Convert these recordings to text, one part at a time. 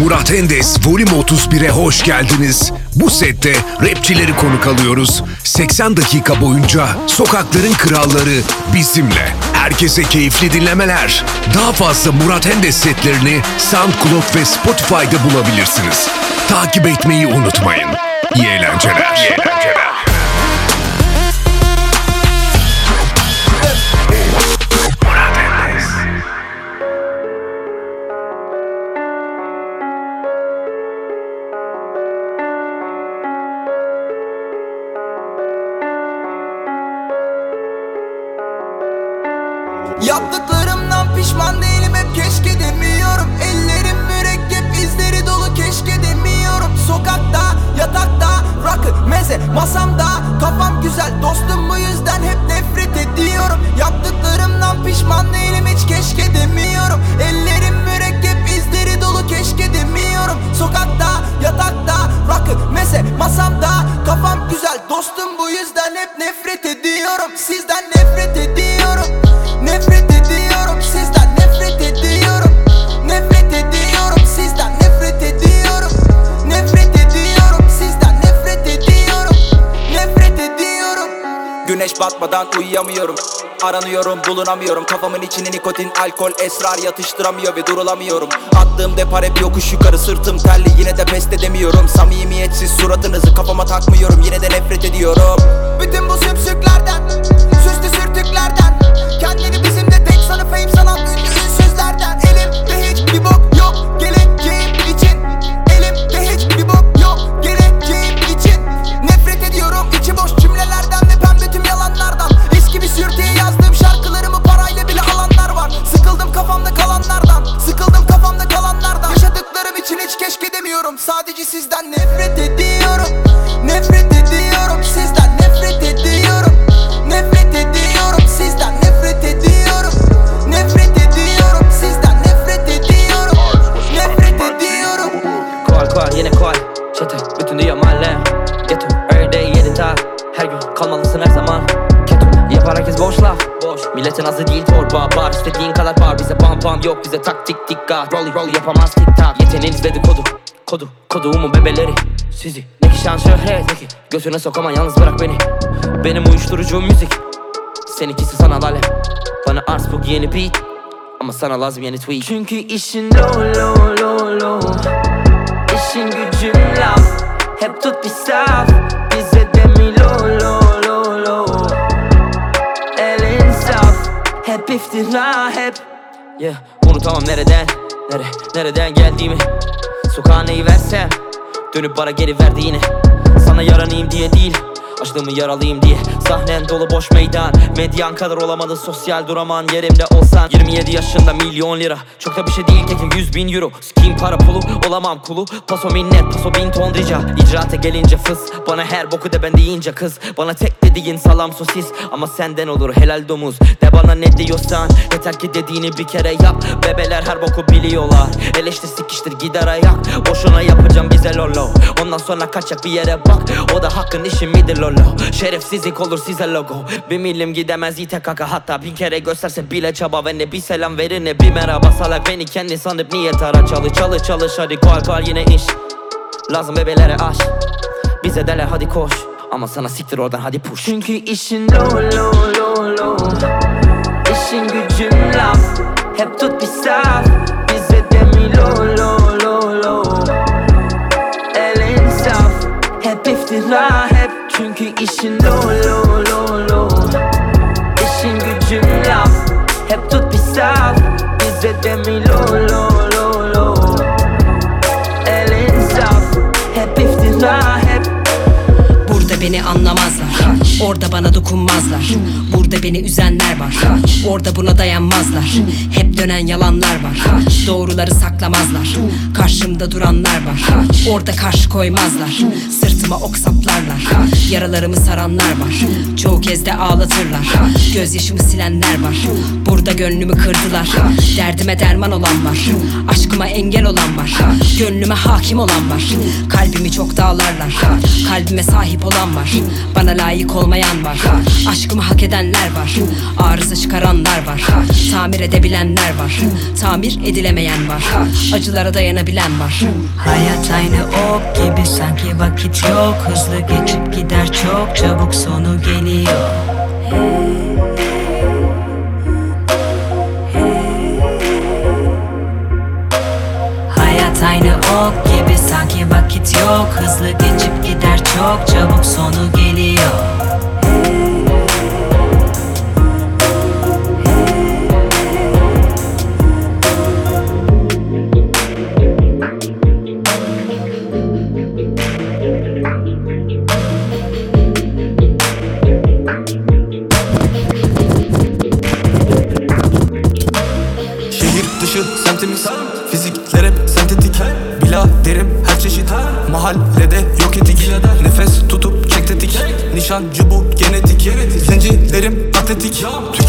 Murat Endes Volüm 31'e hoş geldiniz. Bu sette rapçileri konuk alıyoruz. 80 dakika boyunca sokakların kralları bizimle. Herkese keyifli dinlemeler. Daha fazla Murat Endes setlerini SoundCloud ve Spotify'da bulabilirsiniz. Takip etmeyi unutmayın. İyi eğlenceler. İyi eğlenceler. Sokakta, yatakta, rakı, meze, masamda. Kafam güzel dostum bu yüzden hep nefret ediyorum. Yaptıklarımdan pişman değilim hiç keşke demiyorum. Ellerim mürekkep izleri dolu keşke demiyorum. Sokakta, yatakta, rakı, meze, masamda. Kafam güzel dostum bu yüzden hep nefret ediyorum. Sizden nefret ediyorum. Nefret Güneş batmadan uyuyamıyorum. Aranıyorum bulunamıyorum. Kafamın içine nikotin alkol esrar yatıştıramıyor ve durulamıyorum. Attığım depar hep yokuş yukarı. Sırtım terli Yine de pes edemiyorum. Samimiyetsiz suratınızı kafama takmıyorum. Yine de nefret ediyorum. Bütün bu sümsüklerden kafamda kalanlardan. Sıkıldım kafamda kalanlardan. Yaşadıklarım için hiç keşke demiyorum Sadece sizden nefret ediyorum. Nefret ediyorum. Sizden nefret ediyorum. Nefret ediyorum. Sizden nefret ediyorum. Nefret ediyorum. Sizden nefret ediyorum. Nefret ediyorum. Koal koal yine koal Çete bütün dünya mahalle. Geto every day yedin ta. Her gün kalmalısın her zaman. Keto yapar herkes boş laf Milletin azı değil torba Bar. İstediğin kadar bar Bize pam pam yok bize taktik dikkat. Rolly roll yapamaz tik tak Yeteneğiniz dedikodu Kodu koduğumun bebeleri. Sizi ne ki şan şöhret ne ki? Götüne sokamam yalnız bırak beni. Benim uyuşturucu müzik Seninkisi sanal alem Bana arz bu yeni beat Ama sana lazım yeni tweet. Çünkü işin low low low low İşin gücün laf Hep tut bir saf iftira hep. Yeah unutamam nereden Nere nereden geldiğimi. Sokağa neyi versem Dönüp bana geri verdi yine. Sana yaranayım diye değil Açlığımı yaralıyım diye. Sahnen dolu boş meydan Medyan kadar olamadın sosyal duraman Yerimde olsan. 27 yaşında milyon lira Çok da bir şey değil tekim 100 bin euro. Sikiyim para pulu olamam kulu. Paso minnet paso bin ton rica. İcraate gelince fıs Bana her boku de ben deyince kız. Bana tek dediğin salam sosis Ama senden olur helal domuz. De bana ne diyorsan Yeter ki dediğini bir kere yap. Bebeler her boku biliyorlar. Eleştir sikiştir gider ayak. Boşuna yapacağım bize lolo. Ondan sonra kaçak bir yere bak. O da hakkın işi midir lolo? Şerefsizlik olur size logo. Bir milim gidemez ite kaka. Hatta bin kere gösterse bile çaba. Ve ne bir selam verir ne bir merhaba Salak. Beni kendi sanıp niye tara Çalı çalı çalış. Hadi koal koal yine iş. Lazım bebelere aş Bize dele hadi koş. Ama sana siktir oradan hadi push. Çünkü işin low low low low İşin gücün laf. Hep tut bir saf. Bize de mi lo lo lo lo? El insaf. Hep iftira hep. Çünkü işin lo lo lo lo. İşin gücün laf. Hep tut bir saf. Bize de mi lo lo lo lo? El insaf. Hep iftira beni anlamazlar Orada bana dokunmazlar. Burada beni üzenler var. Orada buna dayanmazlar. Hep dönen yalanlar var. Doğruları saklamazlar. Karşımda duranlar var. Orada karşı koymazlar. Sırtıma ok saplarlar. Yaralarımı saranlar var. Çoğu kez de ağlatırlar. Gözyaşımı silenler var. Burada gönlümü kırdılar. Derdime derman olan var. Aşkıma engel olan var. Gönlüme hakim olan var. Kalbimi çok dağlarlar. Kalbime sahip olan var. Bana layık olmayan var. Aşkımı hak edenler var. Arıza çıkaranlar var. Tamir edebilenler var. Tamir edilemeyen var. Acılara dayanabilen var. Hayat aynı ok gibi sanki vakit yok. Hızlı geçip gider çok çabuk sonu geliyor. Hayat aynı ok gibi sanki vakit yok. Hızlı geçip gider çok çabuk sonu geliyor Taktik yap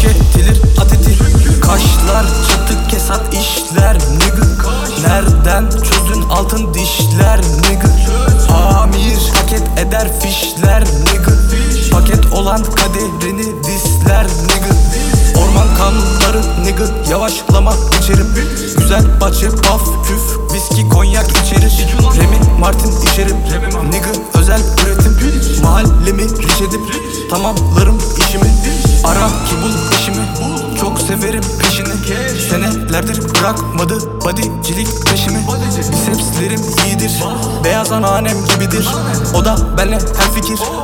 O da benle her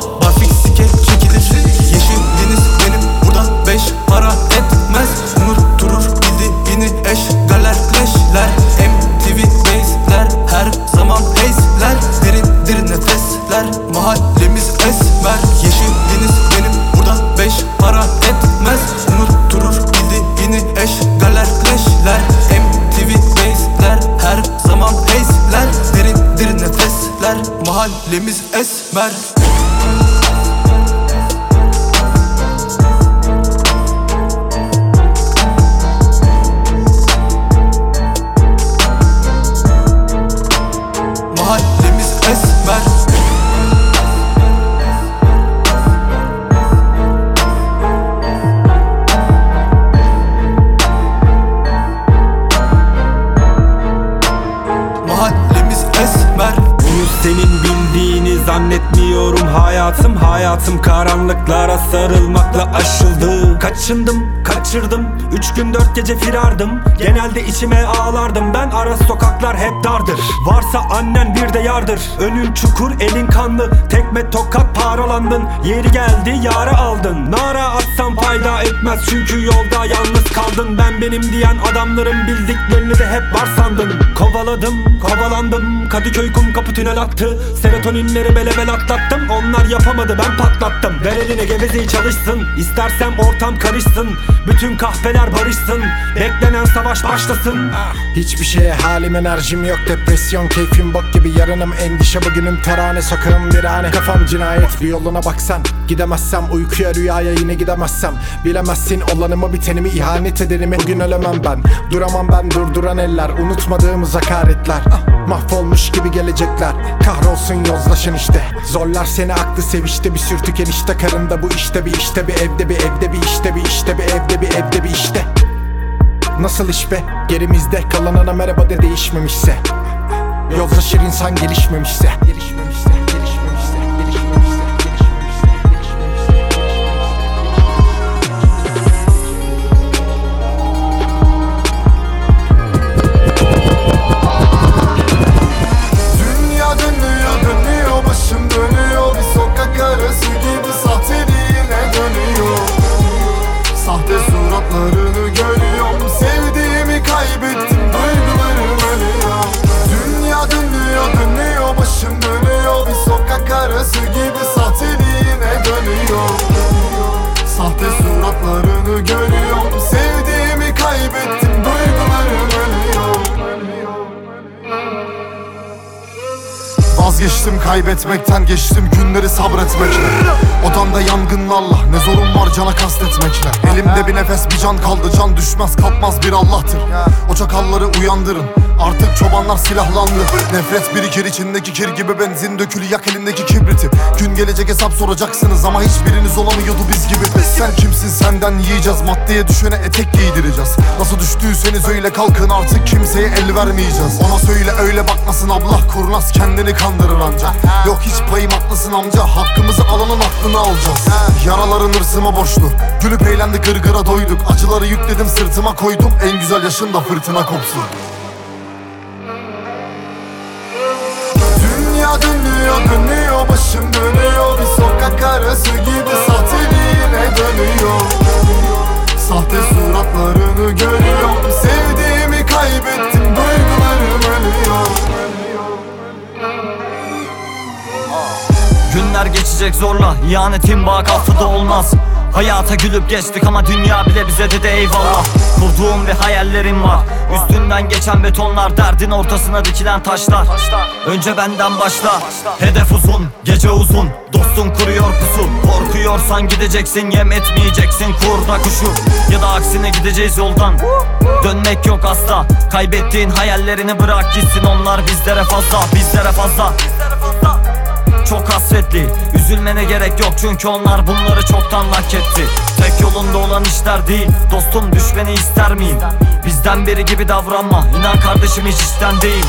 sarılmakla aşıldı. Kaçındım, kaçırdım Üç gün dört gece firardım. Genelde içime ağlardım. Ben ara sokaklar hep dardır. Varsa annen bir de yardır. Önün çukur, elin kanlı. Tekme tokat paralandın Yeri geldi yara aldın. Nara atsam fayda etmez. Çünkü yolda yalnız kaldın. Ben benim diyen adamların bildiklerini de hep var sandın. Kovaladım, kovalandım. Kadıköy kum kapı tünel attı. Serotoninleri bele bel atlattım. Onlar yapamadı ben patlattım. Ver eline gevezeyi çalışsın. İstersem ortam karışsın. Bütün kahveler barışsın Beklenen savaş başlasın. Hiçbir şeye halim enerjim yok Depresyon keyfim bok gibi yarınım endişe Bugünüm terane sokağım virane Kafam cinayet bir yoluna baksan Gidemezsem uykuya rüyaya yine gidemezsem. Bilemezsin olanımı bitenimi ihanet ederimi Bugün ölemem ben duramam ben durduran eller Unutmadığımız hakaretler. Ah, Mahvolmuş gibi gelecekler. Kahrolsun yozlaşın işte. Zorlar seni aklı sevişte bir sürtük enişte. Karında bu işte bir işte bir evde bir evde bir işte bir işte bir evde bir evde bir işte. Nasıl iş be? Gerimizde kalanana merhaba de değişmemişse. Yozlaşır insan gelişmemişse Gelişmemişse, Vazgeçtim kaybetmekten geçtim günleri sabretmekle. Odamda yangınlarla ne zorum var cana kastetmekle. Elimde bir nefes bir can kaldı can düşmez kalkmaz bir Allah'tır. O çakalları uyandırın artık çobanlar silahlandı. Nefret birikir içindeki kir gibi benzin dökülü yak elindeki kibriti. Gün gelecek hesap soracaksınız ama hiçbiriniz olamıyordu biz gibi. Sen kimsin senden yiyeceğiz. Maddeye düşene etek giydireceğiz. Nasıl düştüyseniz öyle kalkın artık kimseye el vermeyeceğiz. Ona söyle öyle bakmasın. Abla kurnaz kendini kandırır anca Yok hiç payım haklısın amca. Hakkımızı alanın aklını alacağız. Yaraların hırsıma borçlu. Gülüp eğlendi gırgıra doyduk. Acıları yükledim sırtıma koydum. En güzel yaşında fırtına kopsun dönüyor dönüyor başım dönüyor. Bir sokak arası gibi sahteliğine dönüyor. Sahte suratlarını görüyorum Sevdiğimi kaybettim duygularım ölüyor. Günler geçecek zorla ihanetin bak affı da olmaz Hayata gülüp geçtik ama dünya bile bize dedi eyvallah. Kurduğum ve hayallerim var. Üstünden geçen betonlar derdin ortasına dikilen taşlar. Önce benden başla. Hedef uzun gece uzun. Dostun kuruyor pusu. Korkuyorsan gideceksin yem etmeyeceksin kurda kuşu. Ya da aksine gideceğiz yoldan. Dönmek yok asla. Kaybettiğin hayallerini bırak gitsin onlar bizlere fazla Bizlere fazla. Çok hasretli Üzülmene gerek yok çünkü onlar bunları çoktan hak etti. Tek yolunda olan işler değil Dostum düşmeni ister miyim? Bizden biri gibi davranma İnan kardeşim hiç işten değil.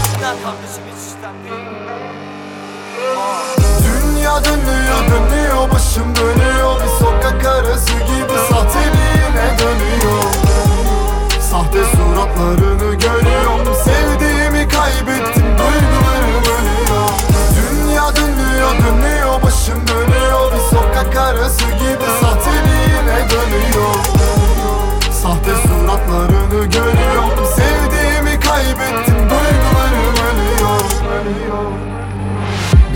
Dünya dönüyor dönüyor başım dönüyor. Bir sokak arası gibi sahteliğine dönüyor. Sahte suratlarını görüyorum Sevdiğimi kaybettim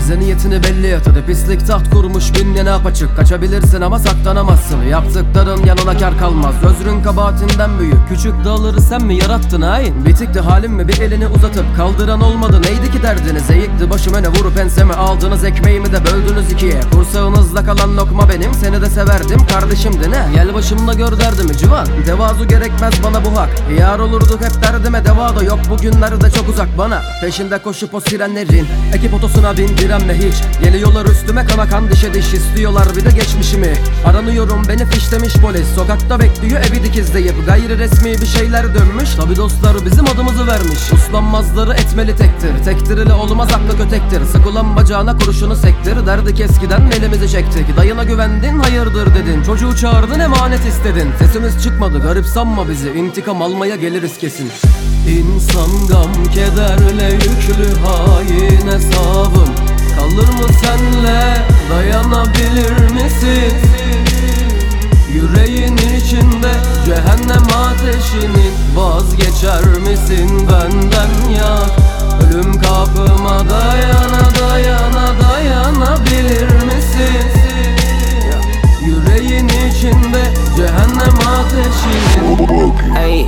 Bize niyetini belli et pislik taht kurmuş bin ne apaçık. Kaçabilirsin ama saklanamazsın. Yaptıkların yanına kar kalmaz. Özrün kabahatinden büyük. Küçük dağları sen mi yarattın hain? Bitikti halim mi? Bir elini uzatıp Kaldıran olmadı. Neydi ki derdiniz? Eğikti başım öne vurup enseme aldınız. Ekmeğimi de böldünüz ikiye. Kursağınızda kalan lokma benim. Seni de severdim. Kardeşimdi ne? Gel başımda gör derdimi civan. Devazu gerekmez bana bu hak. Yar olurduk hep derdime deva da yok. Bugünlerde çok uzak bana. Peşinde koşup o sirenlerin. Ekip otosuna direnme hiç. Geliyorlar üstüme kana kan dişe diş istiyorlar bir de geçmişimi. Aranıyorum beni fişlemiş polis. Sokakta bekliyor evi dikizleyip. Gayri resmi bir şeyler dönmüş. Tabi dostlar bizim adımızı vermiş. Uslanmazları etmeli tektir. Tektir ile olmaz aklı kötektir Sık ulan bacağına kurşunu sektir. Derdik eskiden elimizi çektik. Dayına güvendin hayırdır dedin. Çocuğu çağırdın emanet istedin. Sesimiz çıkmadı garip sanma bizi. İntikam almaya geliriz kesin. İnsan gam kederle yüklü hain hesabım Kalır mı senle dayanabilir misin? Yüreğin içinde cehennem ateşinin Vazgeçer misin benden ya Ölüm kapıma dayana dayana dayanabilir misin? Yüreğin içinde cehennem ateşinin Ey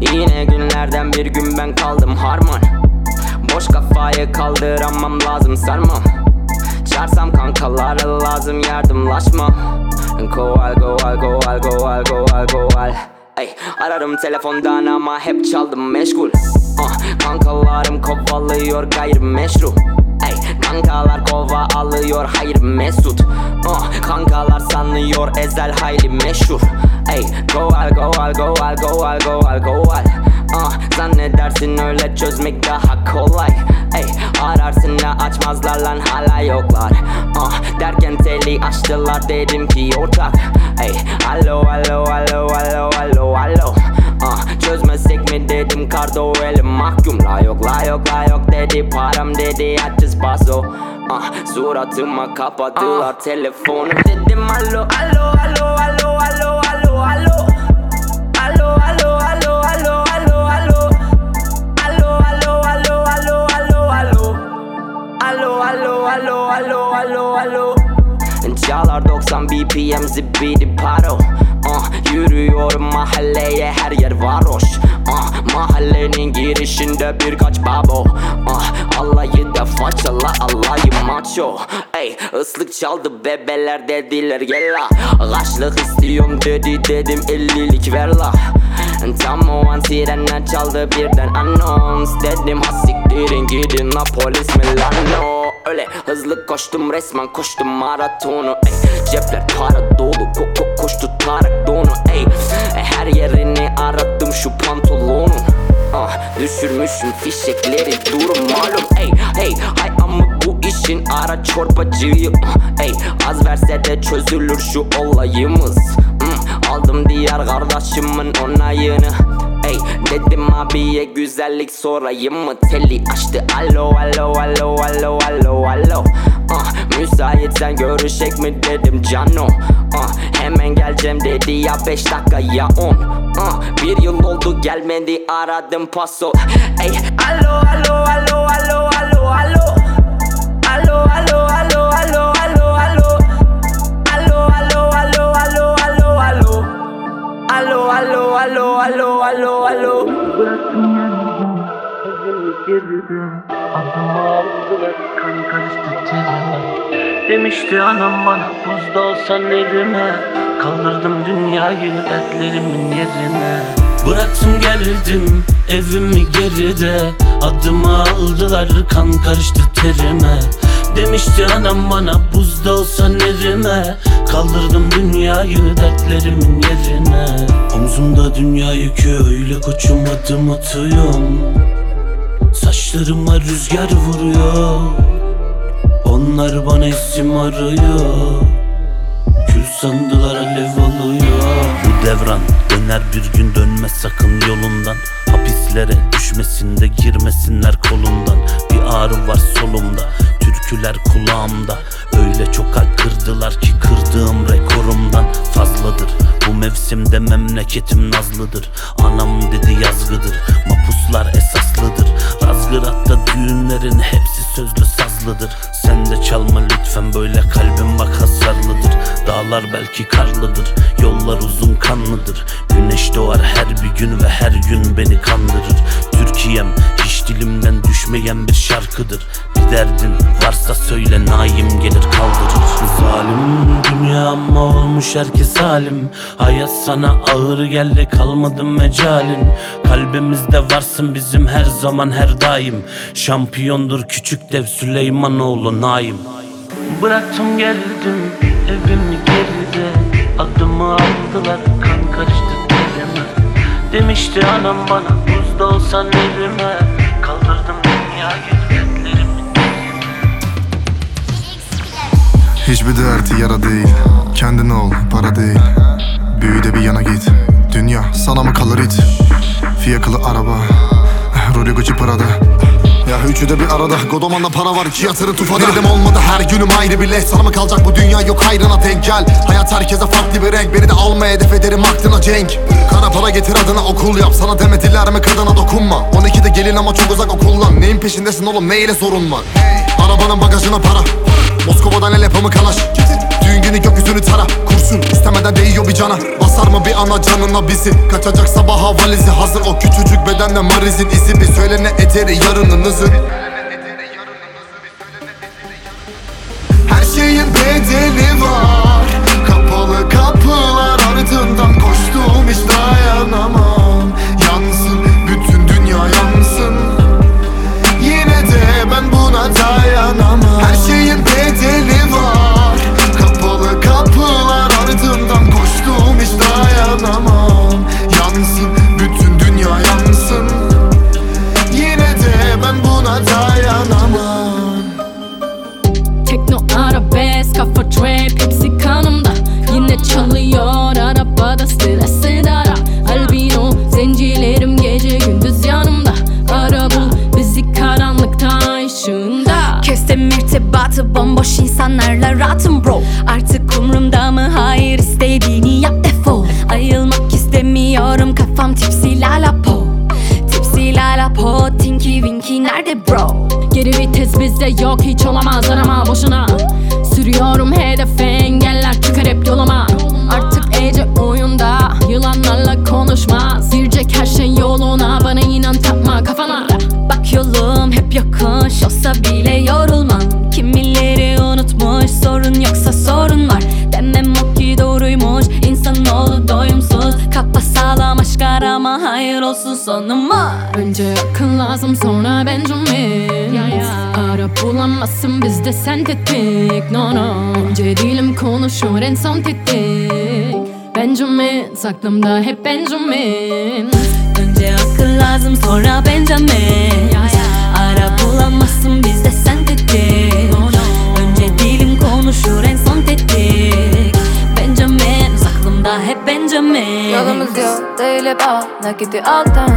Yine günlerden bir gün ben kaldım harman Boş kafayı kaldıramam lazım sarmam Çarsam kankalara lazım yardımlaşma. Koval koval koval koval koval koval Ey, ararım telefondan ama hep çaldım meşgul. Ah, Kankalarım kovalıyor gayrimeşru. Ey, kankalar kova alıyor hayır mesut. Ah, Kankalar sanıyor ezel hayli meşhur. Ey, koval koval koval koval koval koval ah, Zannedersin öyle çözmek daha kolay. Ey, ararsın ya açmazlar lan hala yoklar. Ah, Derken teli açtılar dedim ki ortak. Ey, alo alo alo alo alo alo. Ah, Çözmesek mi dedim kardo elim mahkum. La yok la yok la yok dedi param dedi açız paso ah, Suratıma kapattılar telefonu. Dedim alo alo alo alo Çağlar 90 BPM zibidi paro. Ah, Yürüyorum mahalleye her yer varoş. Ah, Mahallenin girişinde birkaç babo. Ah, Halayı da façala alayı maço. Ey ıslık çaldı bebeler dediler gel la Kaçlık istiyorum dedi dedim ellilik ver la An sirenler çaldı birden anons Dedim ha siktirin gidin la polis Milano. Öyle hızlı koştum resmen koştum maratonu ey Cepler para dolu ko ko koştu tarak donu ey e, Her yerini aradım şu pantolonun Ah düşürmüşüm fişekleri durum malum ey hey hay ama bu işin ara çorbacıyım ah, ey az verse de çözülür şu olayımız aldım diğer kardeşimin onayını. Ey dedim abiye güzellik sorayım mı? Teli açtı. Alo alo alo alo alo alo. Ah, Müsaitsen görüşek mi dedim cano. Ah, Hemen geleceğim dedi ya beş dakika ya on. Ah, Bir yıl oldu gelmedi aradım paso. Ey alo alo alo alo alo alo alo Demişti anam bana buzda olsan elime Kaldırdım dünyayı dertlerimin yerine. Bıraktım geldim evimi geride. Adımı aldılar kan karıştı terime Demişti anam bana buzda olsan erime Kaldırdım dünyayı dertlerimin yerine. Omzumda dünya yükü öyle koçum adım atıyorum. Saçlarıma rüzgar vuruyor. Onlar bana isim arıyor. Kül sandılar alev alıyor. Bu devran döner bir gün dönmez sakın yolundan. Hapislere düşmesin de girmesinler kolundan. Bir ağrı var solumda Türküler kulağımda. Öyle çok kalp kırdılar ki kırdığım rekorumdan fazladır. Bu mevsimde memleketim nazlıdır. Anam dedi yazgıdır. Mapuslar esaslıdır. Razgırat'ta düğünlerin hepsi sözlü sazlıdır. Sen de çalma lütfen böyle kalbim bak hasarlıdır. Dağlar belki karlıdır Yollar uzun kanlıdır. Güneş doğar her bir gün ve her gün beni kandırır. Türkiye'm dilimden düşmeyen bir şarkıdır. Bir derdin varsa söyle naim gelir kaldırır. Zalim dünya ama olmuş herkes halim Hayat sana ağır geldi kalmadı mecalin. Kalbimizde varsın bizim her zaman her daim. Şampiyondur küçük dev Süleymanoğlu Naim. Bıraktım geldim evimi geride. Adımı aldılar kan karıştı terime Demişti anam bana buzda olsan evime Hiçbir derdi yara değil. Kendin ol para değil. Büyü de bir yana git. Dünya sana mı kalır it? Fiyakalı araba. Rolü Gucci Prada ya üçü de bir arada. Godoman'da para var iki yatırı tufada Dedim olmadı her günüm ayrı bir leş. Sana mı kalacak bu dünya? Yok hayrına denk gel. Hayat herkese farklı bir renk. Beni de alma hedef ederim aklına cenk. Kara para getir adına okul yap. Sana demediler mi kadına dokunma? 12'de gelin ama çok uzak okullan Neyin peşindesin oğlum? Neyle sorun var? Arabanın bagajına para. Moskova'dan el yapımı kalaş Düğün günü gökyüzünü tara Kurşun istemeden değiyor bir cana. Basar mı bir ana canına bizi? Kaçacak sabaha valizi hazır. O küçücük bedende marizin izi. Bir söyle ne ederi yarınınızı Her şeyin bedeli var irtibatı bomboş insanlarla rahatım bro. Artık umrumda mı? Hayır istediğini yap defol. Ayılmak istemiyorum kafam tipsi lalapo. Tipsi lalapo tinky winky nerede bro? Geri vites bizde yok hiç olamaz. Arama boşuna. Sürüyorum hedefe engeller çıkar hep yoluma. Artık Ece oyunda yılanlarla konuşmaz Girecek her şey yoluna bana inan takma kafana Bak yolum hep yokuş olsa bile yorulmam aşk arama hayır olsun sonuma. Önce akıl lazım sonra Benjamin Ara bulamazsın bizde sentetik No no. Önce dilim konuşur en son tetik. Benjamin Saklımda hep Benjamin Önce akıl lazım sonra Benjamin Ara bulamazsın bizde sentetik Benjamin Yolumuz yok. değil hep al. Nakiti alttan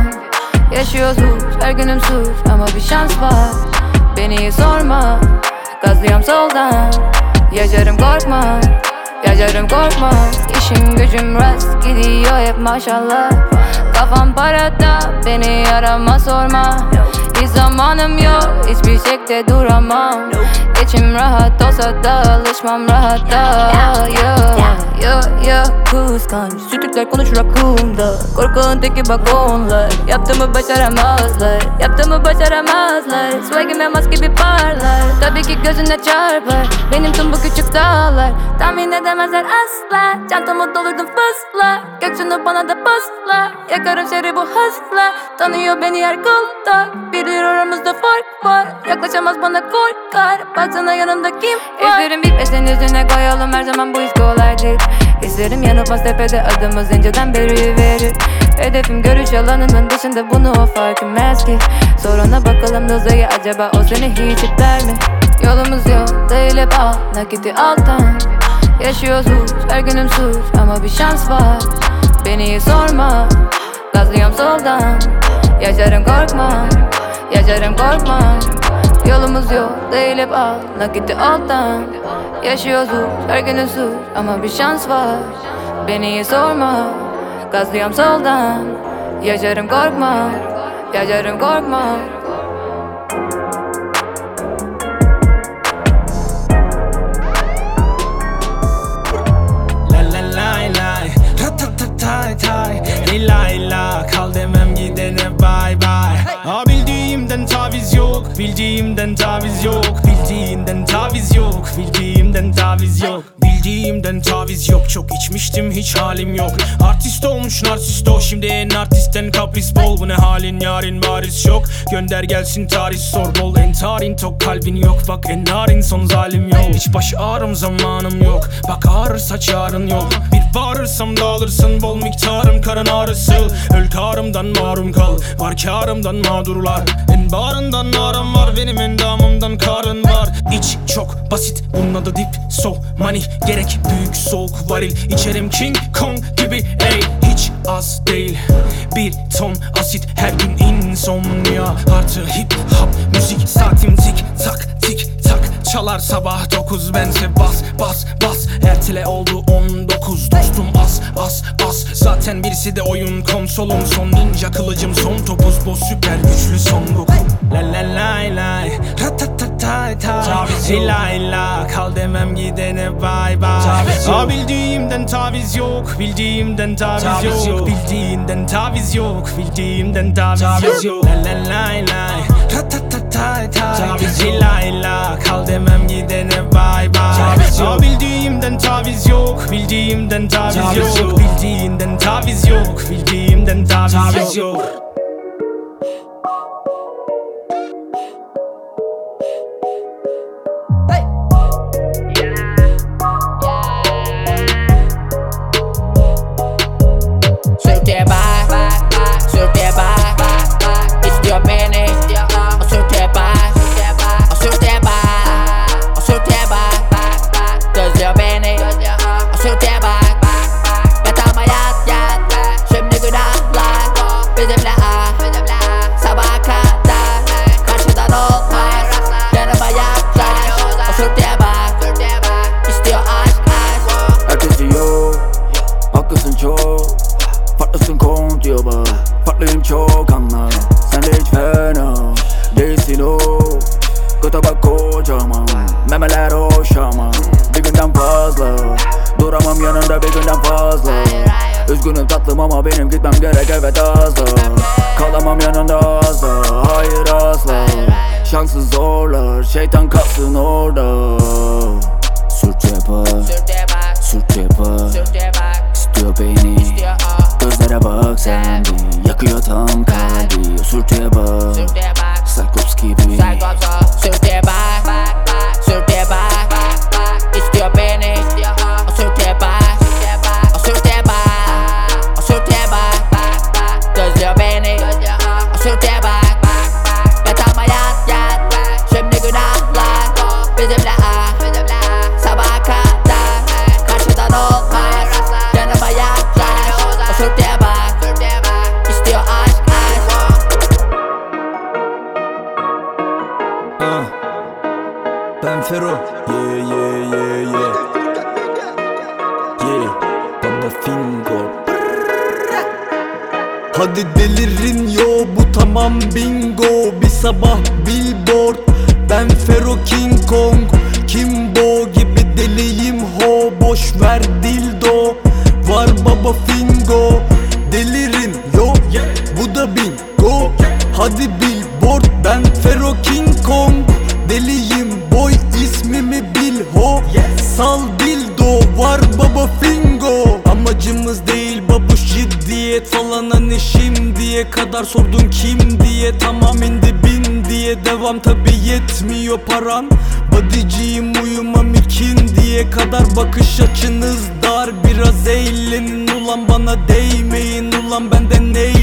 Yaşıyoruz. Her günüm suç ama bir şans var. Beni sorma. Gazlıyorum soldan. Yaşarım korkma. Yaşarım korkma. İşim gücüm rast gidiyor hep maşallah. Kafam parada. Beni arama sorma Hiç zamanım yok. Hiçbir şekilde duramam. İçim rahat olsa da alışmam rahata yeah. Yo yo kıskanç. Sütükler konuşur aklımda Korkunun teki bak onlar. Yaptığımı başaramazlar. Yaptığımı başaramazlar. Swagim elmas gibi parlar. Tabii ki gözüne çarpar. Benim tüm bu küçük dağlar. Tahmin edemezler asla. Çantamı doldurdum fısla. Göksünü bana da pusla Yakarım şehri bu hızla. Tanıyor beni her kolda Bilir aramızda fark var. Yaklaşamaz bana korkar. Baksana yanımda kim var? İzlerim bitmesin yüzüne koyalım. Her zaman bu iş kolay değil. İzlerim yanılmaz tepede adımız inceden beri verir. Hedefim görüş alanının dışında bunu o fark etmez ki. Soruna bakalım Doza'ya acaba o seni hiç ipler mi? Yolumuz yok değil hep al. Nakiti alttan Yaşıyoruz her günüm suç ama bir şans var. Beni sorma gazlıyorum soldan. Yaşarım korkma Yaşarım korkma Yolumuz yok değil hep al nakiti alttan. Yaşıyoruz her günün suç ama bir şans var. Beni sorma Gazlıyorum soldan. Yaşarım korkma Yaşarım korkma La la lay lay. Kal demem gidene bye bye. Ha bildiğimden taviz yok Bildiğimden taviz yok Bildiğinden taviz yok Bildiğimden taviz yok Bildiğimden taviz yok. Çok içmiştim hiç halim yok. Artist olmuş narsist o Şimdi en artistten kapris bol. Bu ne halin yarın bariz şok Gönder gelsin tarih sor bol. Entarin tok kalbin yok. Bak en narin son zalim yol Hiç baş ağrım zamanım yok. Bak ağrırsa çağrın yok. Bir bağırırsam dağılırsın Bol miktarım karın ağrısı. Öl karımdan marum kal Var karımdan mağdurlar. En bağrından aram var Benim endamımdan karın var. İç çok basit Bunun adı dip so money Gerek büyük soğuk varil. İçerim King Kong gibi ey Hiç az değil. Bir ton asit her gün insomnia. Artı hip hop müzik Saatim tik tak tik tak. Çalar sabah 9 bense bas bas bas. Ertele oldu 19 dostum as as as Zaten birisi de oyun konsolum. Son ninja kılıcım son topuz boz süper güçlü son Goku. La la lay lay Ratatatay tay Hila hila kal demem gidene bye bye Ha bildiğimden taviz yok Bildiğimden taviz yok. Bildiğinden taviz yok Bildiğimden taviz yok. La la lay lay Ratatatay tay. Hila hila kal demem gidene bye bye Ha bildiğimden taviz yok Bildiğimden taviz yok. Bildiğinden taviz yok Bildiğimden taviz yok. Sürtüye Hadi delirin yo bu tamam bingo. Bir sabah billboard Ben Fero King Kong. Kimbo gibi deliyim ho Boş ver dildo. Var baba Fingo Delirin yo Bu da bingo. Hadi billboard ben Fero King Kong. Deliyim boy ismimi bil ho Sal dildo var baba Fingo. Amacımız değil babuş ciddiyet falan hani şimdiye kadar sordun kim diye. Tamam indi bin diye devam tabi yetmiyor paran. Bodyciyim uyumam ikindiye kadar bakış açınız dar. Biraz eğlenin ulan bana değmeyin ulan benden neyleyim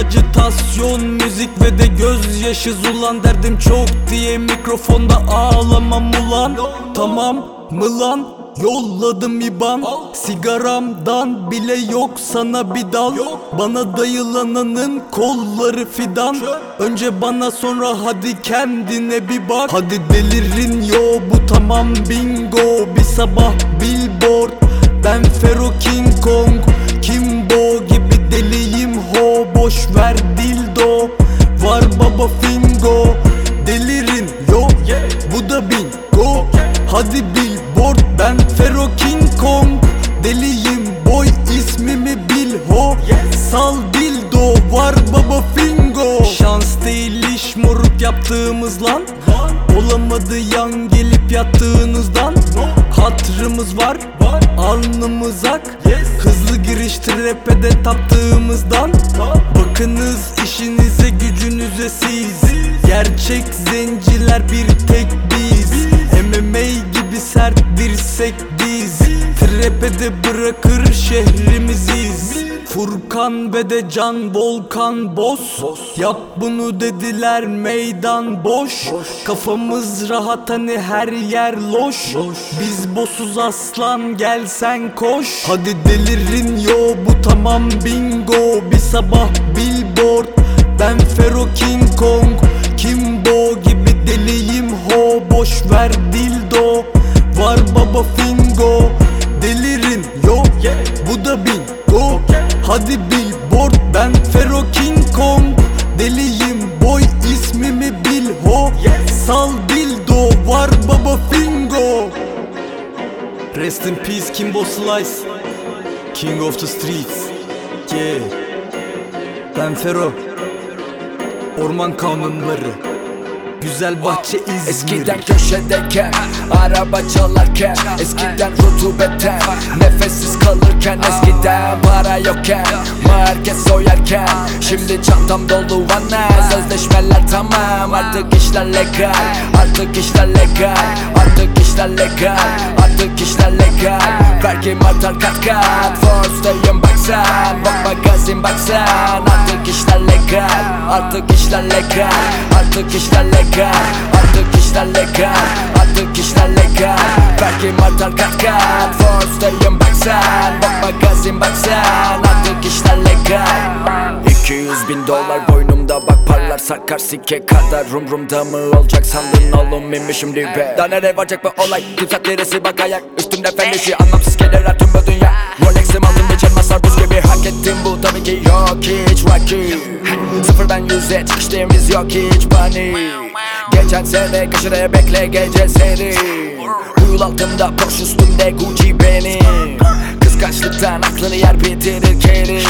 ulan Acıtasyon müzik ve de gözyaşı. Ulan Derdim çok diye mikrofonda ağlamam ulan. Tamam mı lan? Yolladım iban. Sigaramdan bile yok sana bir dal. Bana dayılananın kolları fidan. Önce bana sonra hadi kendine bir bak. Hadi delirin yo bu tamam bingo. Bir sabah billboard. Ben Fero King Kong Boş ver dildo. Var baba fingo. Delirin yo. Bu da bingo. Hadi billboard ben Fero King Kong. Deliyim boy ismimi bil ho. Sal dildo var baba fingo. Şans değil iş moruk yaptığımız lan. Olamadı yan gelip yattığınızdan. Hatırımız var Alnımız ak Hızlı giriştir rap'e taptığımızdan. Bakınız işinize gücünüze siz. Gerçek zenciler bir tek biz. MMA gibi sert dirsek biz. Trap'e bırakır şehrimiziz Furkan ve de Can Volkan boss, Yap bunu dediler meydan boş, Kafamız rahat hani her yer loş, Biz bossuz aslan gel sen koş. Hadi delirin yo bu tamam bingo. Bir sabah billboard. Ben Fero King Kong Kimbo gibi deliyim ho. Boş ver dildo. Var baba fingo. Delirin yo Bu da bingo. Hadi billboard ben Fero King Kong. Deliyim boy ismimi bil ho. Sal dildo var baba fingo. Rest in peace Kimbo Slice. King of the streets. Yeah. Ben Fero Orman kanunları Güzel bahçe İzmir. Eskiden köşedeyken Araba çalarken Eskiden rutubetten Nefessiz kalırken Eskiden para yokken Market soyarken Şimdi çantam dolu vana Sözleşmeler tamam Artık işler legal Artık işler legal Artık işler legal Artık işler legal Vergim artar kat kat Force'dayım bak sen. Bak magazin Artık işler legal Artık işler legal Artık işler legal Artık işler legal Artık işler legal Vergim artar kat kat Force'dayım bak sen. Bak magazin Artık işler legal 200 bin dolar boynumda bak parlar sakar sikke kadar Rumrumda mı olacak sandın oğlum inmişim dibe Daha nereye varacak bu olay? Tümsat birisi bak ayak Üstümde fen anlamsız gelir tüm bu dünya. Rolex'im aldım için masar buz gibi hak ettim bu tabii ki yok hiç vakit. Sıfırdan yüze çıkıştığımız yok hiç panik Geçen sene köşede bekle gece seni Uyul altımda Porsche üstümde Gucci benim Kıskançlıktan aklını yer bitirir keri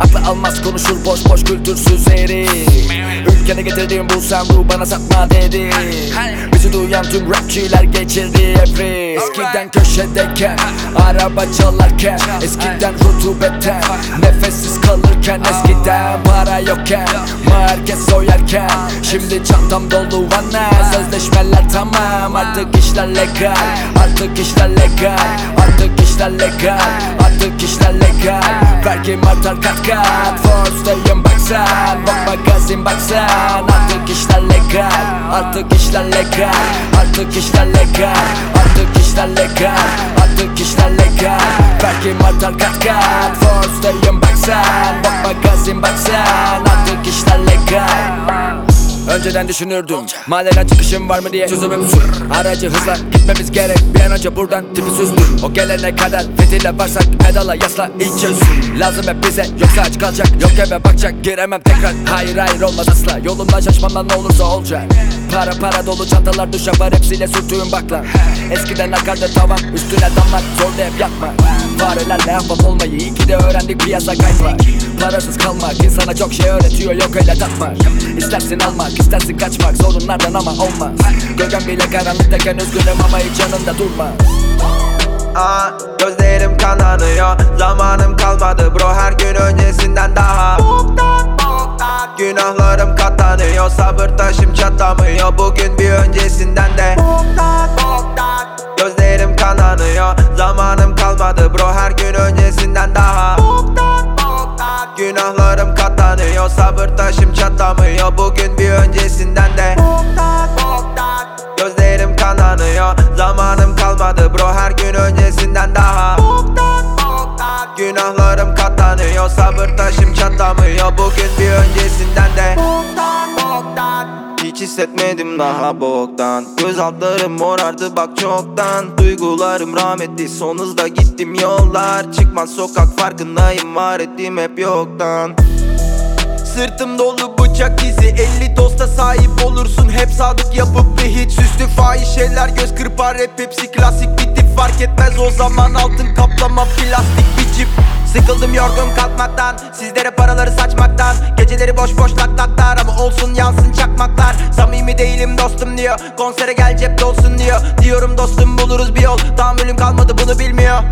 Aklı almaz konuşur boş boş kültürsüz herif Ülkene getirdiğim bu samru bana satma dedi. Bizi duyan tüm rapçiler geçirdi risk Eskiden köşedeyken Araba çalarken Eskiden rutubetten Nefessiz kalırken Eskiden para yokken Market soyarken. Şimdi çantam dolu vana Sözleşmeler tamam. Artık işler legal Artık işler legal Artık işler legal Artık işler legal Vergim artar kat kat Force'dayım baksan Bak magazin baksan Artık işler legal Artık işler legal Artık işler legal Artık işler legal Artık işler legal Vergim artar kat kat Force'dayım baksan Bak magazin baksan Artık işler legal Önceden düşünürdüm Mahalleden çıkışım var mı diye Çözümüm sür Aracı hızla gitmemiz gerek Bir an önce buradan tipi süzdür O gelene kadar fitile varsak Pedala yasla ilk çöz Lazım hep bize yoksa aç kalacak Yok eve bakacak giremem tekrar. Hayır hayır olmaz asla Yolumdan şaşmamdan ne olursa olacak. Para para dolu çantalar duşa var Hepsiyle sürtüğüm bakla Eskiden akardı tavan Üstüne damlar zorda hep yakma Farelerle ahbap olmayı iyi ki de öğrendik piyasa kayıt var Parasız kalmak insana çok şey öğretiyor yok öyle takmak. İstersin almak istersin kaçmak sorunlardan ama olmaz. Gölgen bile karanlıktayken üzgünüm ama hiç yanında durma. Aa, gözlerim kananıyor Zamanım kalmadı bro her gün öncesinden daha. Günahlarım katlanıyor Sabır taşım çatlamıyor. Bugün bir öncesinden de. Gözlerim kananıyor Zamanım kalmadı bro her gün öncesinden daha Günahlarım katlanıyor Sabır taşım çatlamıyor Bugün bir öncesinden de Gözlerim kananıyor. Zamanım kalmadı bro her gün öncesinden daha. Günahlarım katlanıyor Sabır taşım çatlamıyor Bugün bir öncesinden de hiç hissetmedim daha boktan. Göz altlarım morardı bak çoktan. Duygularım rahmetli son hızda gittim yollar. Çıkmaz sokak farkındayım var ettiğim hep yoktan. Sırtım dolu bıçak izi 50 dosta sahip olursun. Hep sadık yapıp bir hiç Süslü fahiş şeyler. Göz kırpar Hep hepsi klasik bir tip. Fark etmez O zaman altın kaplama plastik bir cip Sıkıldım yorgun kalkmaktan Sizlere paraları saçmaktan. Geceleri boş boş lak laklar Ama olsun yansın çakmaklar. Samimi değilim dostum diyor Konsere gel cep dolsun diyor. Diyorum dostum buluruz bir yol Tahammülüm kalmadı bunu bilmiyor.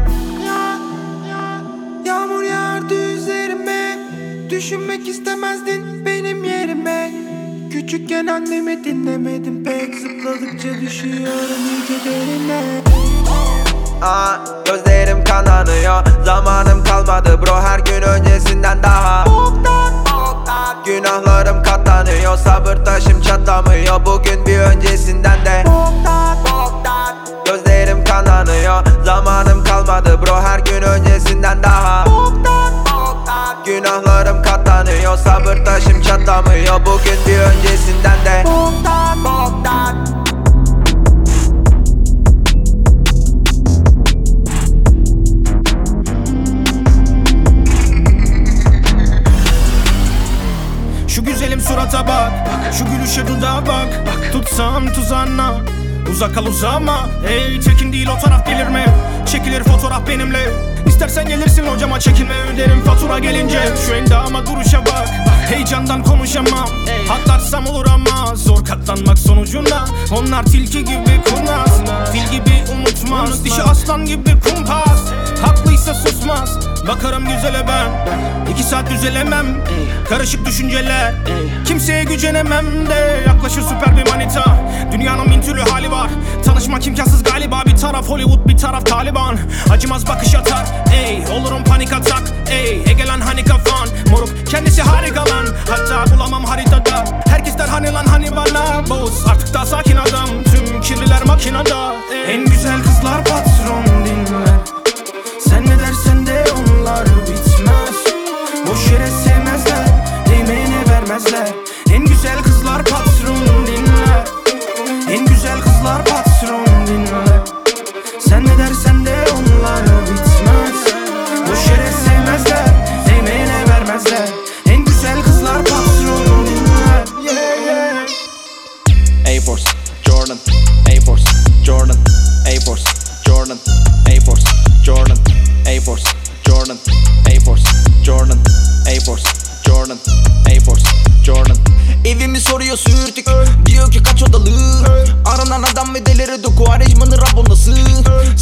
Yağmur yağardı üzerime. Düşünmek istemezdin benim yerime. Küçükken annemi dinlemedim pek Zıpladıkça düşüyorum iyice derine Aa, gözlerim kananıyor. Zamanım kalmadı bro her gün öncesinden daha. Günahlarım katlanıyor Sabır taşım çatlamıyor. Bugün bir öncesinden de. Gözlerim kananıyor. Zamanım kalmadı bro her gün öncesinden daha. Günahlarım katlanıyor Sabır taşım çatlamıyor. Bugün bir öncesinden de. Şu güzelim surata bak. Şu gülüşe dudağa bak. Tutsam tuzağına. Uzak kal uzama. Ey tekin değil o taraf delirme Çekilir fotoğraf benimle. İstersen gelirsin hocama çekinme. Öderim fatura gelince. Şu endama duruşa bak. Heyecandan konuşamam. Atlarsam olur ama Zor katlanmak sonucunda. Onlar tilki gibi kurnaz. Fil gibi unutmaz. Dişi aslan gibi kumpas. Haklıysa susmaz Bakarım güzele ben. İki saat düzelemem. Karışık düşünceler. Kimseye gücenemem de Yaklaşır süper bir manita. Dünyanın bin türlü hali var. Tanışmak imkansız galiba. Bir taraf Hollywood bir taraf Taliban. Acımaz bakış atar. Ey olurum panik atak. Ey Egelan hani kafan. Moruk kendisi harika lan. Hatta bulamam haritada. Herkes der hani lan hani bana. Boz artık daha sakin adam. Tüm kirliler makinada. Ey. En güzel kızlar patron dinler Sen ne güzel kızlar patron dinler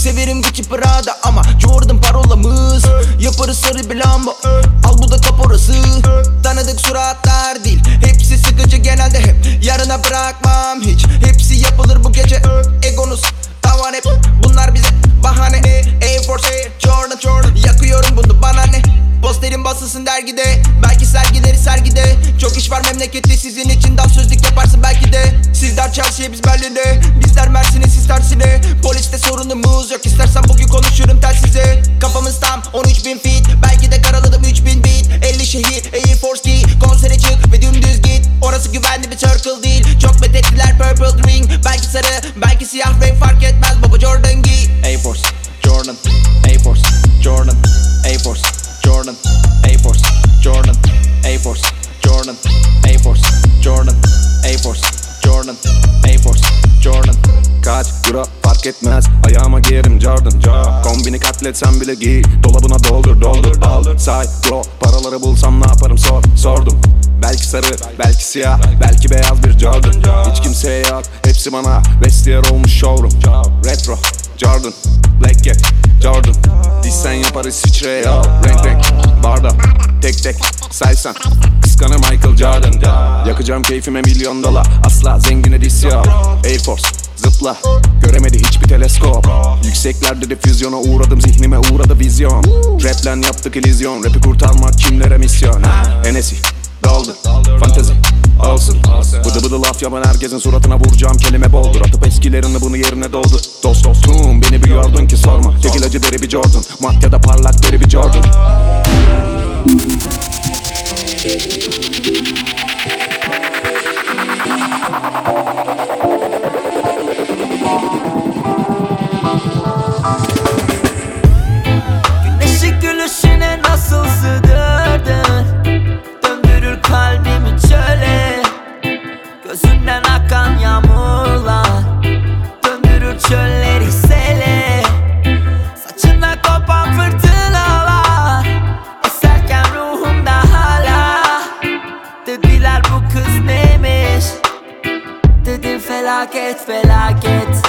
Severim Gucci Prada ama Jordan parolamız. Yaparız sarı bir lamba Al bu da kaporası Tanıdık suratlar değil Hepsi sıkıcı genelde hep Yarına bırakmam hiç. Hepsi yapılır bu gece Egonuz tavan hep. Bunlar bize bahane Air Force Jordan. Jordan Yakıyorum bunu bana ne? Posterin basılsın dergide Belki sergileri sergide. Çok iş var memlekette sizin için Dans sözlük yaparsın belki de Sizler Chelsea biz Berlin'de Bizler Mersin'e siz tersine. Poliste sorunumuz yok. İstersen bugün konuşurum telsize. Kafamız tam 13 bin feet. Belki de karaladım 3 bin beat. 50 şehir Air Force key. Konsere çık ve dümdüz git. Orası güvenli bir circle değil. Çok methettiler purple ring. Belki sarı belki siyah renk fark Jordan Kombini katletsem bile giy Dolabına doldur doldur al Say bro paraları bulsam ne yaparım? Sor Sordum. Belki sarı belki siyah Belki beyaz bir Jordan. Hiç kimseye yok hepsi bana Vestiyer olmuş showroom. Retro Jordan Black Cat Jordan. Dişsen yapar İsviçre ya Renk renk Barda Tek tek saysan. Kıskanır Michael Jordan. Yakacağım keyfime milyon dolar Asla zengine diss yok. Air Force Zıpla. Göremedi hiçbir teleskop. Yükseklerde difüzyona uğradım Zihnime uğradı vizyon. Raplen yaptık illüzyon Rapi kurtarmak kimlere misyon? Enesi. Doldu Fantezi. Olsun Bıdı bıdı laf yapan herkesin suratına vuracağım kelime boldur. Atıp eskilerini bunu yerine doldu Dost dostum beni bir yordun ki sorma. Tekil acı deri bir Jordan. Maddede parlak deri bir Jordan Güneşi gülüşüne nasıl sığdırdın? Döndürür kalbimi çöle. Gözünden akan yağmurlar Döndürür çölleri sele. Saçına kopan fırtınalar Eserken ruhumda hala. Dediler bu kız neymiş? Dedim felaket Felaket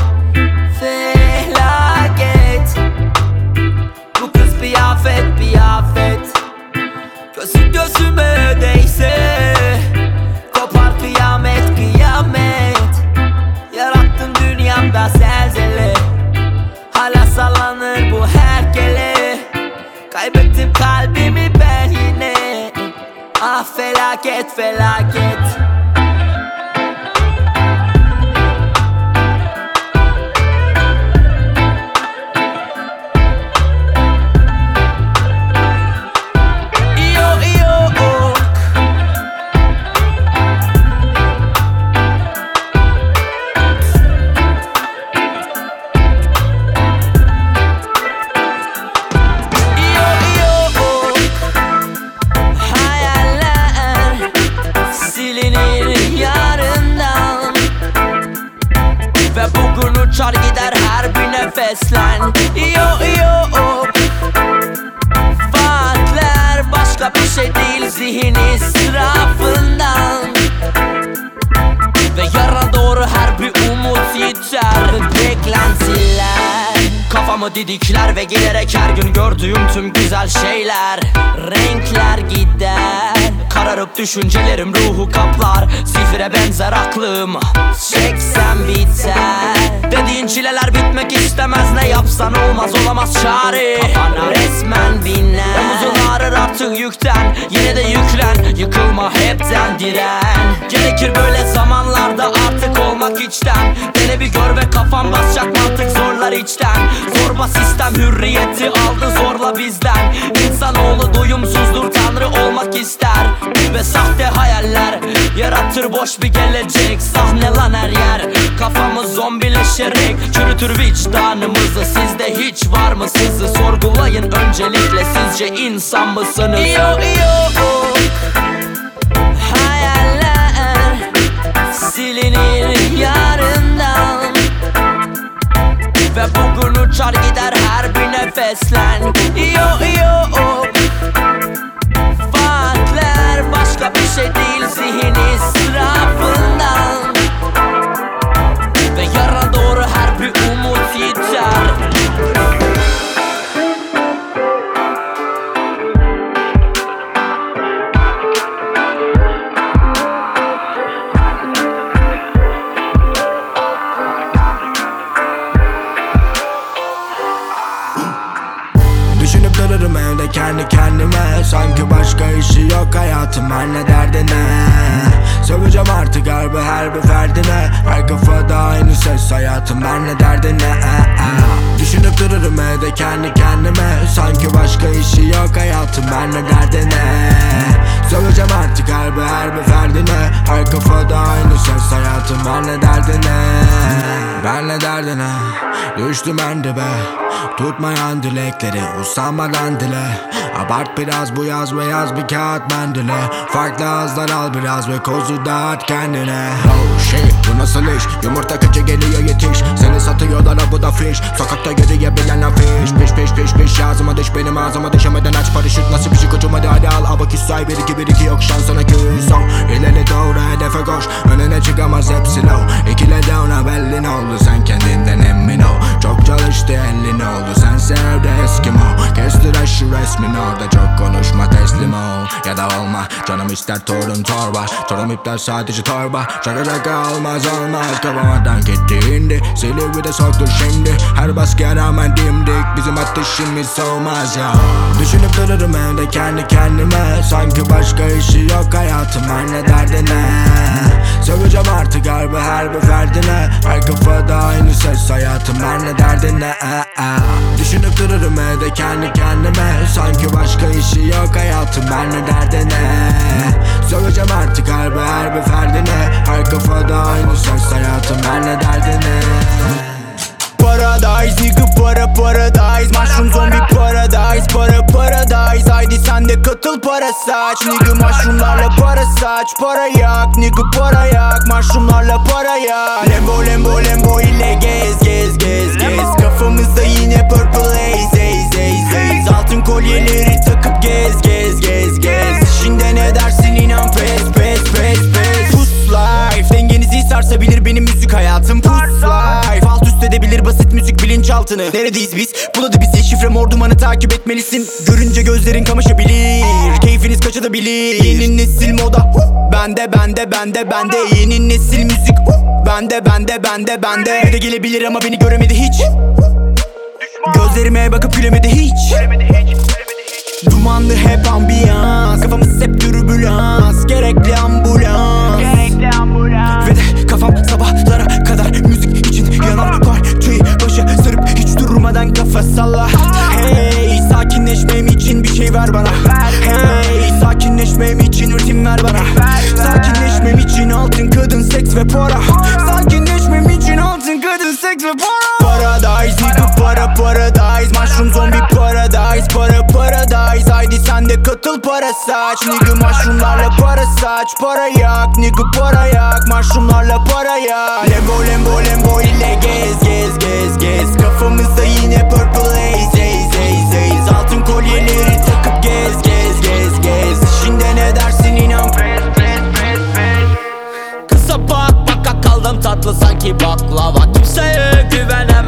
Gözü gözüme değse Kopar kıyamet kıyamet. Yarattın dünyamda zelzele Hala sallanır bu herkele. Kaybettim kalbimi ben yine. Ah felaket felaket Didikler ve giderek her gün gördüğüm tüm güzel şeyler. Renkler gider Kararıp düşüncelerim ruhu kaplar. Zifire benzer aklım Çeksem biter Dediğin çileler bitmek istemez Ne yapsan olmaz olamaz çare. Kafana. Resmen biner Omuzun ağrır artık yükten. Yine de yüklen. Yıkılma hepten diren. Gerekir böyle zamanlarda artık olmak içten. Dene bir gör ve kafan basacak mantık zorlar içten. Zorba sistem hürriyeti aldı zorla bizden. İnsanoğlu doyumsuzdur tanrı olmak ister. Ve sahte hayaller yaratır boş bir gelecek. Sahne lan her yer. Kafamız zombileşerek Çürütür vicdanımızı. Sizde hiç var mı sizi? Sorgulayın öncelikle. Sizce insan mısınız? Yo yo Hayaller silinir yarından. Ve bugün uçar gider her bir nefeslen. Yo yo Vaatler başka bir şey değil. Zihin başka işi yok hayatım her ne? Derdine Söveceğim artık harbi her bir ferdine Her kafada aynı ses hayatım her ne? Derdine Düşünüp dururum evde kendi kendime. Sanki başka işi yok hayatım her ne? Derdine Söveceğim artık harbi her bir ferdine Her kafada aynı ses hayatım her ne? Derdine Ben ne derdine Düştüm en dibe. Tutmayan dilekleri usanmadan dile. Abart biraz bu yaz ve yaz bir kağıt mendile. Farklı ağızlar al biraz ve kozu dağıt kendine. Oh shit bu nasıl iş? Yumurta kaçı geliyor yetiş. Seni satıyorlar bu da fiş. Sokakta yürüyebilen afiş Piş piş piş piş ağzıma düş benim ağzıma düşemeden aç paraşüt Nasıl bir şey koçum? Hadi hadi al. Abaküs say 1 2 1 2 yok şansına küs. Oh İleri doğru hedefe koş. Önüne çıkamaz hepsi low İkile down ha belli ne oldu? Sen kendinden emin Çok çalıştı elin oldu sen sev de Eskimo. Kestir şu resmin orada çok konuşma teslim ol. Ya da olma canım ister torun torba Torun iptal sadece torba Şaka şaka olmaz olmaz. Kafamadan gitti indi. Silivri de soktu şimdi. Her baskıya rağmen dimdik. Bizim ateşimiz soğumaz ya. Düşünüp dururum evde kendi kendime. Sanki başka işi yok hayatım her ne derdine. Söveceğim artık harbi her bir ferdine. Her kafada aynı ses hayatım her ne? Derdine Düşünüp dururum evde kendi kendime. Sanki başka işi yok hayatım. Her ne? Derdine Söveceğim artık harbi her bir ferdine. Her kafada aynı ses hayatım. Her ne? Derdine Paradise nigga para paradise. Mushroom zombie paradise Para paradise. Haydi sen de katıl para saç. Nigga mushroomlarla para saç. Para yak nigga para yak. Mushroomlarla para yak. Lembo lembo lembo ile gez gez purple haze haze haze. Altın kolyeleri takıp gez gez gez gez. Şimdi ne dersin inan pes pes pes pes. Pus life. Dengenizi sarsabilir benim müzik hayatım. Pus life. Alt üst edebilir basit müzik bilinçaltını. Neredeyiz biz? Buladı bizi şifre mor dumanı takip etmelisin. Görünce gözlerin kamaşabilir. Keyfiniz kaçabilir. Yeni nesil moda! Bende bende bende bende. Yeni nesil müzik! Bende bende bende bende. Ne de gelebilir ama beni göremedi hiç Gözlerime bakıp gülemedi hiç. Dumanlı hep ambiyans Kafamız hep türbülans Gerekli ambulans. Ve de kafam sabahlara kadar Müzik için yanan parçayı Başa sarıp hiç durmadan kafa salla. Hey sakinleşmem için bir şey ver bana. Hey sakinleşmem için ritim ver bana. Sakinleşmem için altın kadın seks ve para. Sakinleşmem için altın kadın seks ve para Paradise nigga para paradise. Mushroom zombie paradise Para paradise. Haydi sen de katıl para saç. Nigga mushroomlarla para saç. Para yak nigga para yak. Mushroomlarla para yak. Lembo lembo lembo ile gez gez gez gez. Kafamızda yine purple haze haze haze haze. Altın kolyeleri takıp gez gez gez gez. Şimdi ne dersin inan. Pes pes pes Kısa bak baka kaldım tatlı sanki baklava. Kimseye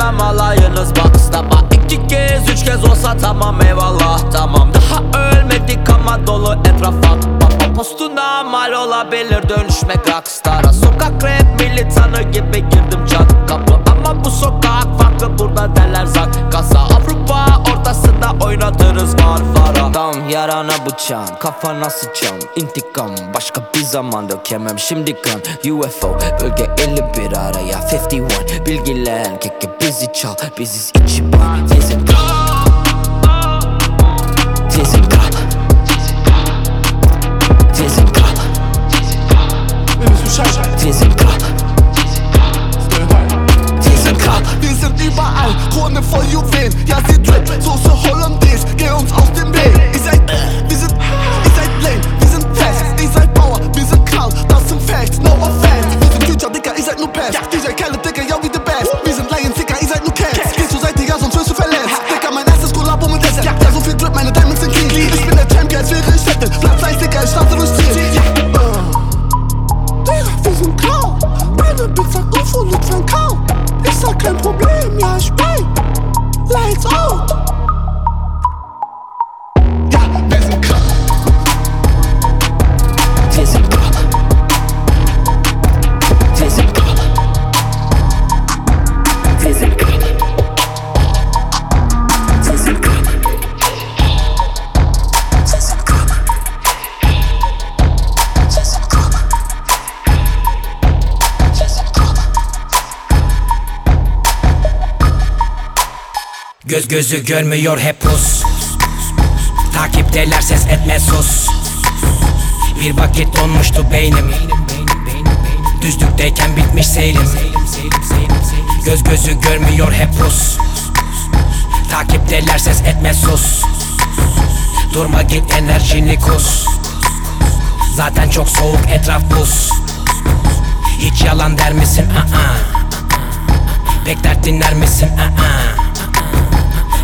güvenemem alayınız bakstaba İki kez üç kez olsa tamam eyvallah tamam. Daha ölmedik ama dolu etrafa. Baba postuna mal olabilir dönüşmek rockstara. Sokak rap militanı gibi girdim çat kapı. Ama bu sokak farklı burada derler zak Kasa. Avrupa ortasında oynatırız Marmara Tam yarana bıçağım kafana sıçam. İntikam Başka bir zaman dökemem şimdi kan UFO bölge 51 araya. 51 Bilgilen keke bizi çal. Biziz içi ban Tezim kal. Tezim kal. Tezim kal. Tezim kal Kal Wir sind überall, Krone voll Juwelen, ja sie drip, Soße Hollandaise, geh uns aus dem Weg. Ihr seid, wir sind, ihr seid lame, wir sind fest, ihr seid Bauer, wir sind kalt, das sind Facts, no offense. Wir sind Future, Dicker, ihr seid nur Pest, DJ Khaled, Dicker, ja wie the best. Wir sind Lions, Dicker, ihr seid nur Cats, geh zur Seite, ja sonst wirst du verletzt. Dicker, mein erstes Kollabo mit Desert, ja. So viel Drip, meine Diamonds sind clean. Ich bin der Champ, als wäre ich Fette, Platz 1, Dicker, ich starte durchs Ziel. Göz gözü görmüyor hep pus Takipteler ses etme sus Bir vakit donmuştu beynim Düzlükteyken bitmiş seyrim Göz gözü görmüyor hep pus Takipteler ses etme sus Durma git enerjini kus Zaten çok soğuk etraf buz Hiç yalan der misin? Aa. Pek dert dinler misin? Aa.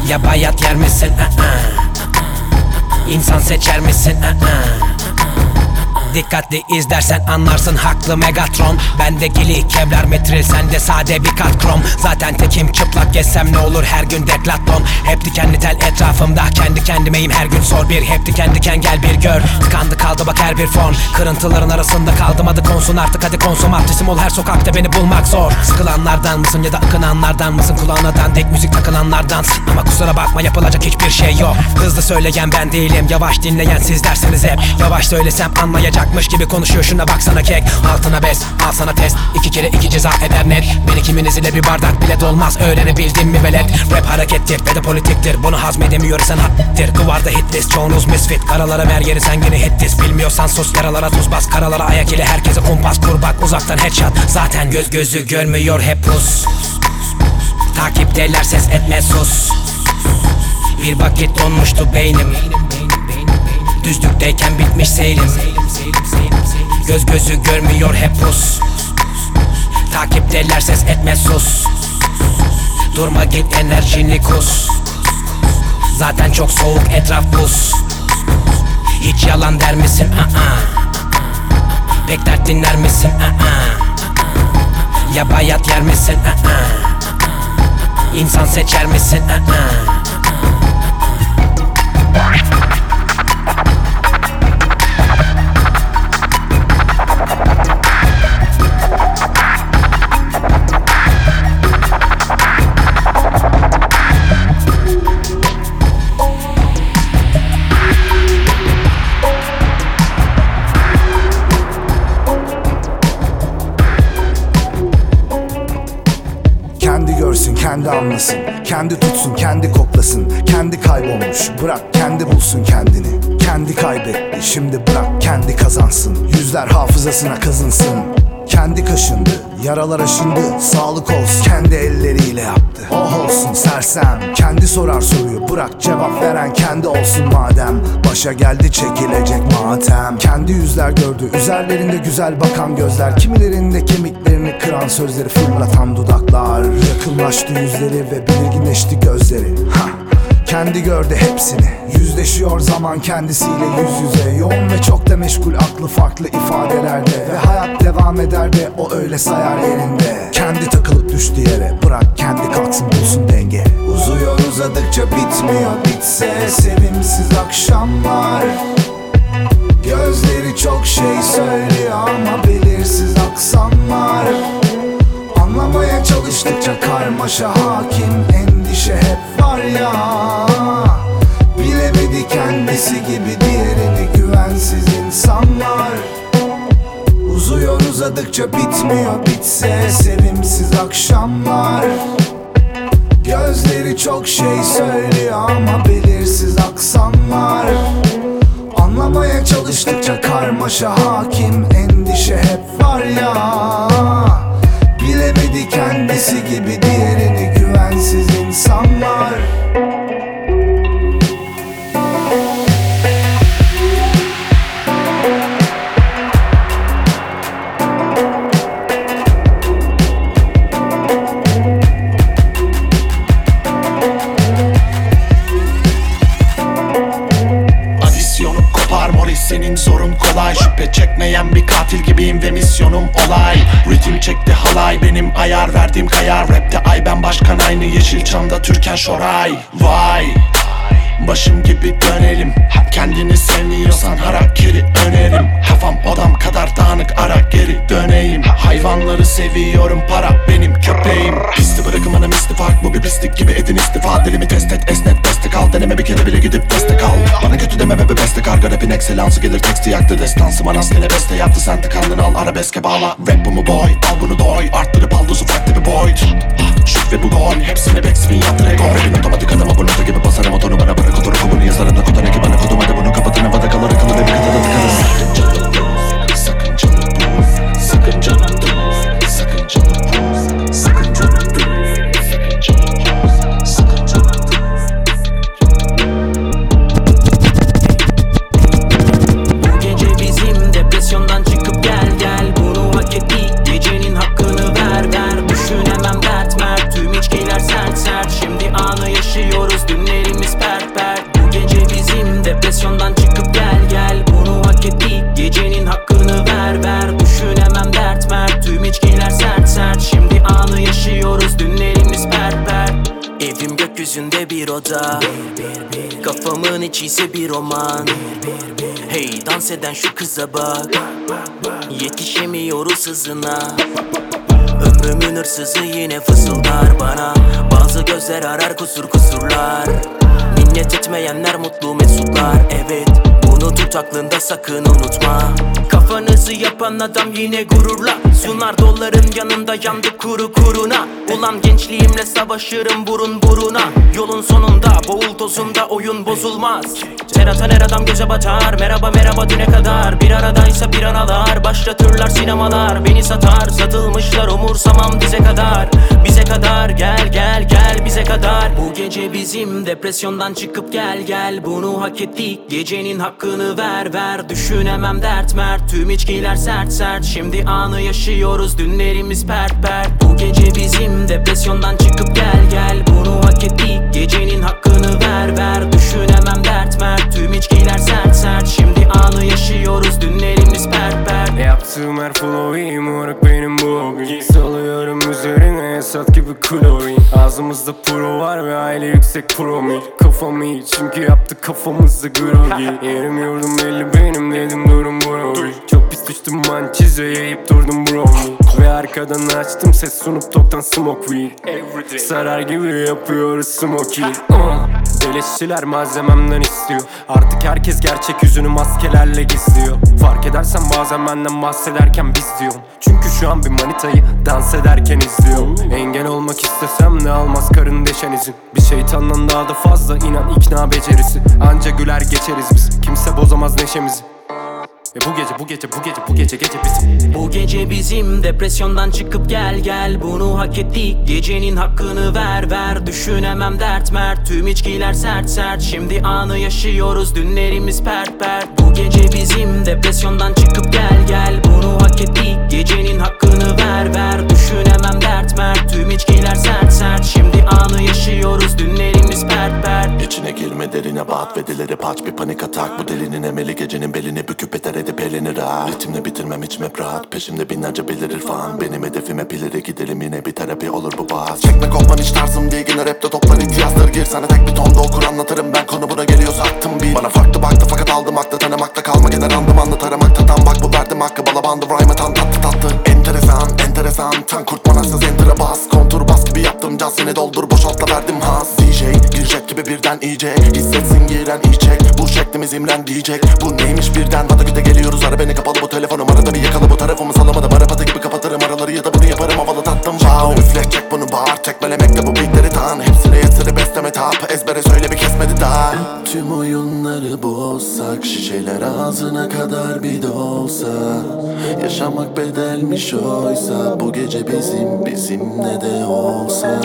Ya bayat yer misin? Aa. İnsan seçer misin? Dikkatli izlersen anlarsın haklı Megatron. Bende gili kevlar metril sende sade bir kat krom. Zaten tekim çıplak gezsem ne olur her gün deklatlon Hep dikenli tel etrafımda kendi kendimeyim her gün sor bir. Hep diken diken gel bir gör. Tıkandı kaldı bak her bir fon. Kırıntıların arasında kaldım adı konsun artık hadi konsomatrisim ol her sokakta beni bulmak zor. Sıkılanlardan mısın ya da akınanlardan mısın? Kulağına dandik müzik takılanlardan. Ama kusura bakma yapılacak hiçbir şey yok. Hızlı söyleyen ben değilim yavaş dinleyen siz dersiniz hep. Yavaş söylesem anlayacakmış gibi konuşuyor. Şuna baksana kek Altına bes al sana test. İki kere iki ceza eder net. Beni kiminiz ile bir bardak bile dolmaz. Öğrenebildin mi velet? Rap harekettir ve de politiktir. Bunu hazmedemiyorsan hattir. Kıvarda hit list çoğunuz misfit. Karalara ver yeri sen yine hit list Bilmiyorsan sus yaralara tuz bas. Karalara ayak ile herkese kumpas kur bak uzaktan headshot. Zaten göz gözü görmüyor hep pus. Takipteler ses etme sus. Bir vakit donmuştu beynim Düzlükteyken bitmiş seyrim Göz gözü görmüyor hep pus Takipteler ses etme sus Durma git enerjini kus Zaten çok soğuk etraf buz Hiç yalan der misin? Aa. Pek dert dinler misin? Aa. Ya bayat yer misin? Aa. İnsan seçer misin? Aa. Kendi kendi anlasın. Kendi tutsun, kendi koklasın. Kendi kaybolmuş, bırak. Kendi bulsun kendini. Kendi kaybetti, şimdi bırak. Kendi kazansın. Yüzler hafızasına kazınsın. Kendi kaşındı, yaralar aşındı. Sağlık olsun, kendi elleriyle yaptı. Oh olsun sersem, kendi sorar soruyu Bırak. Cevap veren kendi olsun madem. Başa geldi çekilecek matem. Kendi yüzler gördü, üzerlerinde güzel bakan gözler. Kimilerinde kemiklerini kıran sözleri fırlatan dudaklar Yakınlaştı yüzleri ve belirginleşti gözleri. Hah kendi gördü hepsini. Yüzleşiyor zaman kendisiyle yüz yüze. Yoğun ve çok da meşgul aklı farklı ifadelerde. Ve hayat devam eder de o öyle sayar yerinde Kendi takılıp düştü yere. Bırak kendi kalksın bulsun denge. Uzuyor uzadıkça bitmiyor bitse Sevimsiz akşamlar. Gözleri çok şey belirsiz aksanlar Anlamaya çalıştıkça karmaşa hakim Endişe hep var ya. Bilemedi kendisi gibi diğerini güvensiz insanlar. Uzuyor uzadıkça bitmiyor bitse sevimsiz akşamlar. Gözleri çok şey söylüyor ama belirsiz aksanlar Anlamaya çalıştıkça karmaşa hakim Endişe hep var ya. Bilemedi kendisi gibi diğerini güvensiz insanlar Senin sorun kolay. Şüphe çekmeyen bir katil gibiyim ve misyonum olay. Ritim çekti halay benim ayar verdiğim kayar. Rapte ay ben başkan aynı. Yeşilçam'da Türkan Şoray. Vay Başım gibi dönelim. Kendini sevmiyorsan harakiri önerim Kafam odam kadar dağınık ara geri döneyim. Hayvanları seviyorum para benim köpeğim. Pisti bırakın bana misli fark bu bir pislik gibi edin istifa. Dilimi test et esnet destek al deneme bir kere bile gidip destek al Bana kötü deme bebe beste karga rapin ekselansı gelir. Teksti yaktı destansı Manas gene beste yaptı. Sen tıkandın al arabeske bağla. Rap bu mu boy al bunu doy. Arttırıp al dozu farklı bir boyut Şükrü bu gol Hepsini backspin yap Lego Rapin otomatik adam abonatı gibi basarım otonu bana bırak otoru kubunu yazarım. Da kotan eki kodum hadi bunu kapatın havada kalır akıllı ve bir kadar tıkarız oda. Kafamın içi ise bir roman. Hey dans eden şu kıza bak. Yetişemiyoruz hızına. Ömrümün hırsızı yine fısıldar bana. Bazı gözler arar kusur kusurlar. Minnet etmeyenler mutlu mesutlar. Evet bunu tut aklında sakın unutma Kafanızı yapan adam yine gururla. Sunar doların yanında yandı kuru kuruna. Ulan gençliğimle savaşırım burun buruna. Yolun sonunda boğul tozunda oyun bozulmaz. Ter atan her adam göze batar. Merhaba merhaba düne kadar. Bir aradaysa bir analar Başlatırlar sinemalar Beni satar. Satılmışlar umursamam dize kadar Bize kadar gel gel gel bize kadar. Bu gece bizim depresyondan çıkıp gel gel. Bunu hak ettik gecenin hakkını ver ver. Düşünemem dert mert. Tüm içkiler sert sert. Şimdi anı yaşıyoruz dünlerimiz pert pert. Bu gece bizim depresyondan çıkıp gel gel. Bunu hak ettik gecenin hakkını ver ver. Düşünemem dert mert. Tüm içkiler sert sert. Şimdi anı yaşıyoruz. Dünlerimiz pert pert Yaptığım her flow'i moruk benim bu hobi Salıyorum üzerine Esat gibi klorin Ağzımızda pro var ve aile yüksek promil. Kafam iyi çünkü yaptık kafamızda grogi. Yerim yurdum belli benim dedim durum bro. Çok pis düştüm mançize yiyip durdum bro. Ve arkadan açtım ses sunup toktan smoke weed. Sarar gibi yapıyoruz smoky uh. Beleşçiler malzememden istiyor. Artık herkes gerçek yüzünü maskelerle gizliyor. Fark edersen bazen benden bahsederken biz diyorum. Çünkü şu an bir manitayı dans ederken izliyorum. Engel olmak istesem ne almaz karın deşen izin Bir şeytandan daha da fazla inan ikna becerisi. Anca güler geçeriz biz. Kimse bozamaz neşemizi Ve bu gece bu gece bu gece bu gece gece bizim Bu gece bizim depresyondan çıkıp gel gel. Bunu hak ettik. Gecenin hakkını ver ver. Düşünemem dert mert. Tüm içkiler sert sert. Şimdi anı yaşıyoruz. Dünlerimiz pert pert. Bu gece bizim depresyondan çıkıp gel gel. Bunu hak ettik. Gecenin hakkını ver ver. Düşünemem dert mert. Tüm içkiler sert sert. Şimdi anı yaşıyoruz. Dünlerimiz pert pert. İçine girme derine bat ve dileri paç bir panik atak. Bu delinin emeli gecenin belini büküp beter edip elini rahat Ritimle bitirmem içim hep rahat. Peşimde binlerce belirir fan Benim hedefim hep ileri gidelim yine bir terapi olur bu bahs Çekme kopman hiç tarzım değil yine rapte toplar ihtiyaçları gir. Sana tek bir tonda okur anlatırım ben konu buna geliyorsa aktım bir. Bana farklı baktı fakat aldım aklı tanımakta kalma. Gene randım anlat aramakta tam bak bu verdim hakkı. Bala bandı rhyme tan tatlı tatlı. Enteresan enteresan. Tan kurt manasız enter'a bas. Kontur bas gibi yaptım caz seni doldur. Boşaltla verdim has. DJ girecek gibi birden iyice Hissetsin giren içecek İmren diyecek. Bu neymiş birden? Vataküte geliyoruz ara beni kapalı bu telefonum Arada bir yakalı bu tarafımı salamadım Arapata gibi kapatırım araları ya da bunu yaparım havalı tatlım Wow üfleyecek bunu bağır tekmelemekle bu beatleri tan. Hepsine yetiri besleme tap Ezbere söyle bir kesmedi daha. Tüm oyunları bozsak Şişeler ağzına kadar bir de olsa. Yaşamak bedelmiş oysa Bu gece bizim bizim ne de olsa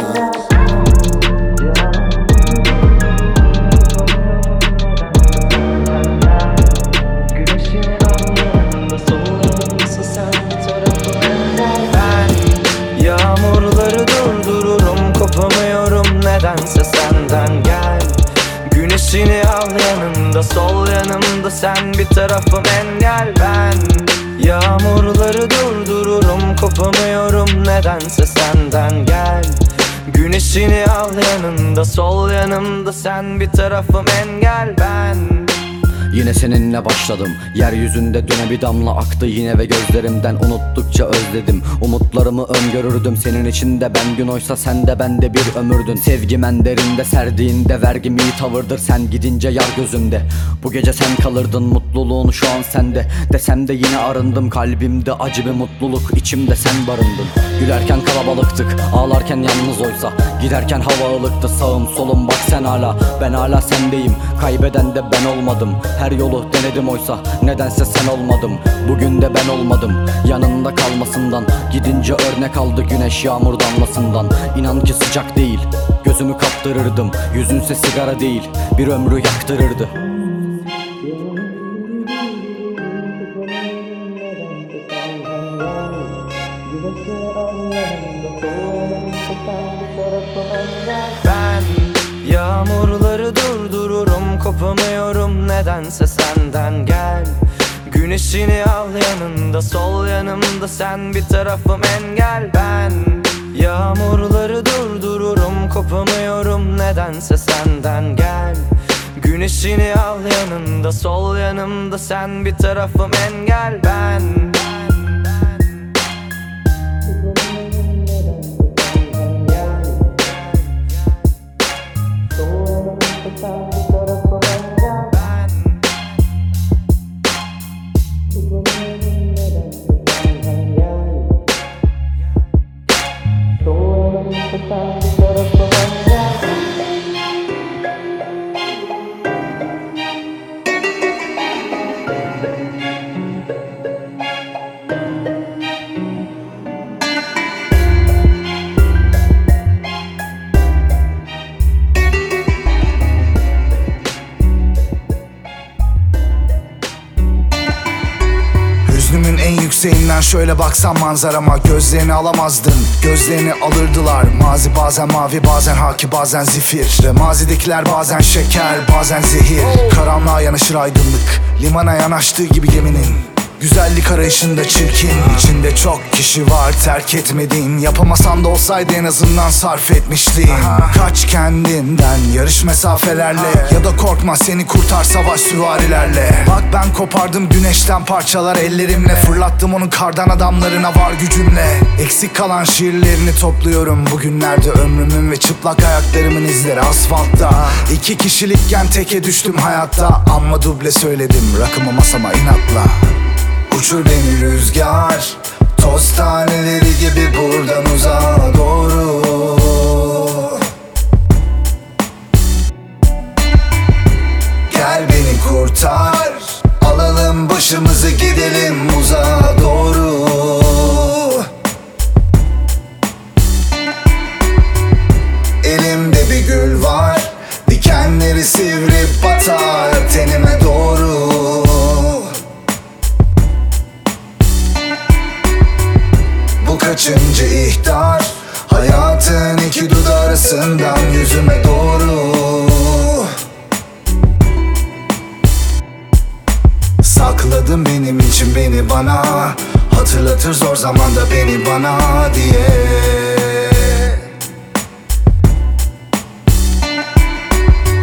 sen bir tarafım engel ben Yağmurları durdururum kopamıyorum nedense senden. Gel Güneşini al yanımda sol yanımda. Sen bir tarafım engel ben Yine seninle başladım. Yeryüzünde düne bir damla aktı yine ve gözlerimden unuttukça özledim. Umutlarımı öngörürdüm senin içinde. Ben gün oysa sen de ben de bir ömürdün. Sevgim en derinde serdiğinde vergim iyi tavırdır. Sen gidince yar gözümde. Bu gece sen kalırdın mutluluğun şu an sende. Desem de yine arındım kalbimde acı bir mutluluk içimde sen barındın Gülerken kalabalıktık ağlarken yalnız oysa. Giderken hava ılıktı sağım solum bak sen hala. Ben hala sendeyim kaybeden de ben olmadım. Her yolu denedim oysa nedense sen olmadım. Bugün de ben olmadım yanında kalmasından. Gidince örnek aldı güneş yağmur damlasından. İnan ki sıcak değil gözümü kaptırırdım. Yüzünse sigara değil bir ömrü yaktırırdı Yağmurları durdururum kopamıyorum nedense senden. Gel Güneşini al yanında sol yanımda sen bir tarafım engel. Ben Yağmurları durdururum kopamıyorum nedense senden. Gel Güneşini al yanında sol yanımda sen bir tarafım engel. Ben şöyle baksam manzarama Gözlerini alamazdın, gözlerini alırdılar. Mazi bazen mavi, bazen haki, bazen zifir. Ve mazidekiler bazen şeker, bazen zehir. Karanlığa yanaşır aydınlık, limana yanaştığı gibi geminin Güzellik arayışında çirkin içinde çok kişi var terk etmediğin Yapamasan da olsaydı en azından sarf etmiştin. Kaç kendinden yarış mesafelerle Ya da korkma seni kurtar savaş süvarilerle. Bak ben kopardım güneşten parçalar ellerimle. Fırlattım onun kardan adamlarına var gücümle. Eksik kalan şiirlerini topluyorum Bugünlerde ömrümün ve çıplak ayaklarımın izleri asfaltta. İki kişilikken teke düştüm hayatta Amma duble söyledim rakımı masama inatla Uçur beni rüzgar Toz taneleri gibi buradan uzağa doğru. Gel beni kurtar Alalım başımızı gidelim uzağa doğru. Elimde bir gül var Dikenleri sivri batar ihtar Hayatın iki dudağı arasından yüzüme doğru. Sakladım benim için beni bana. Hatırlatır zor zamanda beni bana diye.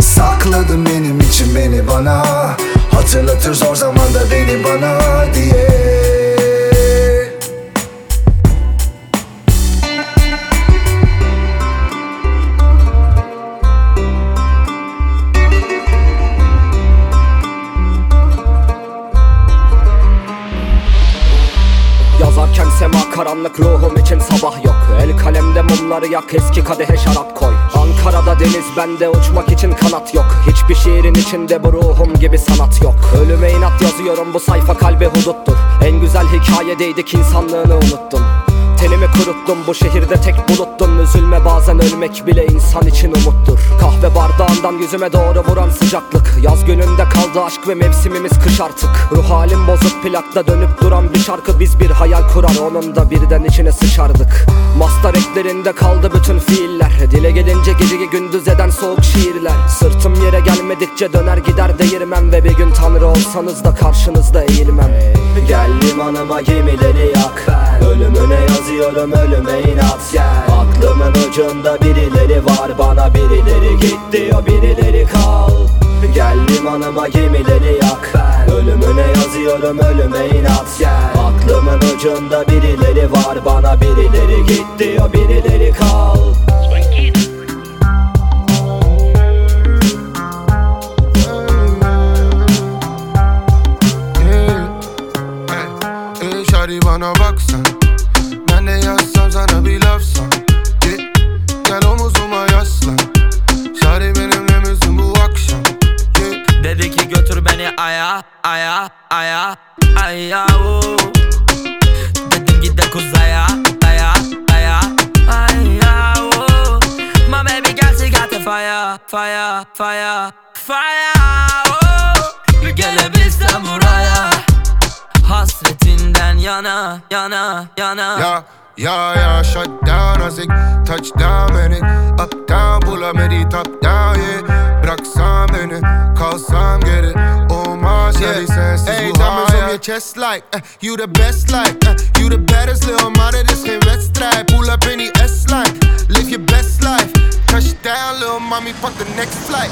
Sakladım benim için beni bana. Hatırlatır zor zamanda beni bana diye mumları yak eski kadehe şarap koy. Ankara'da deniz bende uçmak için kanat yok. Hiçbir şiirin içinde bu ruhum gibi sanat yok. Ölüme inat yazıyorum bu sayfa kalbe huduttur. En güzel hikayedeydik insanlığını unuttun Tenimi kuruttum bu şehirde tek buluttum. Üzülme bazen ölmek bile insan için umuttur. Kahve bardağından yüzüme doğru vuran sıcaklık. Yaz gününde kaldı aşk ve mevsimimiz kış artık. Ruh halim bozuk plakta dönüp duran bir şarkı. Biz bir hayal kurar onun da birden içine sıçardık. Mastar eklerinde kaldı bütün fiiller. Dile gelince geceyi gündüz eden soğuk şiirler. Sırtım yere gelmedikçe döner gider değirmem Ve bir gün tanrı olsanız da karşınızda eğilmem Gel limanıma gemileri yak Ölümüne yazıyorum ölüme inat gel. Aklımın ucunda birileri var Bana birileri git diyor birileri kal. Gel limanıma gemileri yak Ölümüne yazıyorum ölüme inat gel. Aklımın ucunda birileri var Bana birileri git diyor birileri kal bana bak sen Ben de yazsam sana bir laf san Gel, omuzuma yaslan Şari benimle misin bu akşam Dedi ki götür beni aya aya aya aya oo. Dedim gide kuzaya aya aya aya oo. My baby girl she got the fire fire fire fire oo. Gelebilsem buraya Hasretinden yana yana yana. Ya ya ya shut down azık Touchdown beni Up down bulamedi top down yeah. Bıraksan beni kalsam geri. Olmaz yeah. hadi sensiz Hey, bu diamonds on hayat. your chest like uh, You the best like uh, You the baddest little mama Dit is geen wedstrijd Pull up in die S-line Live your best life. Touchdown little mommy Pak the next flight.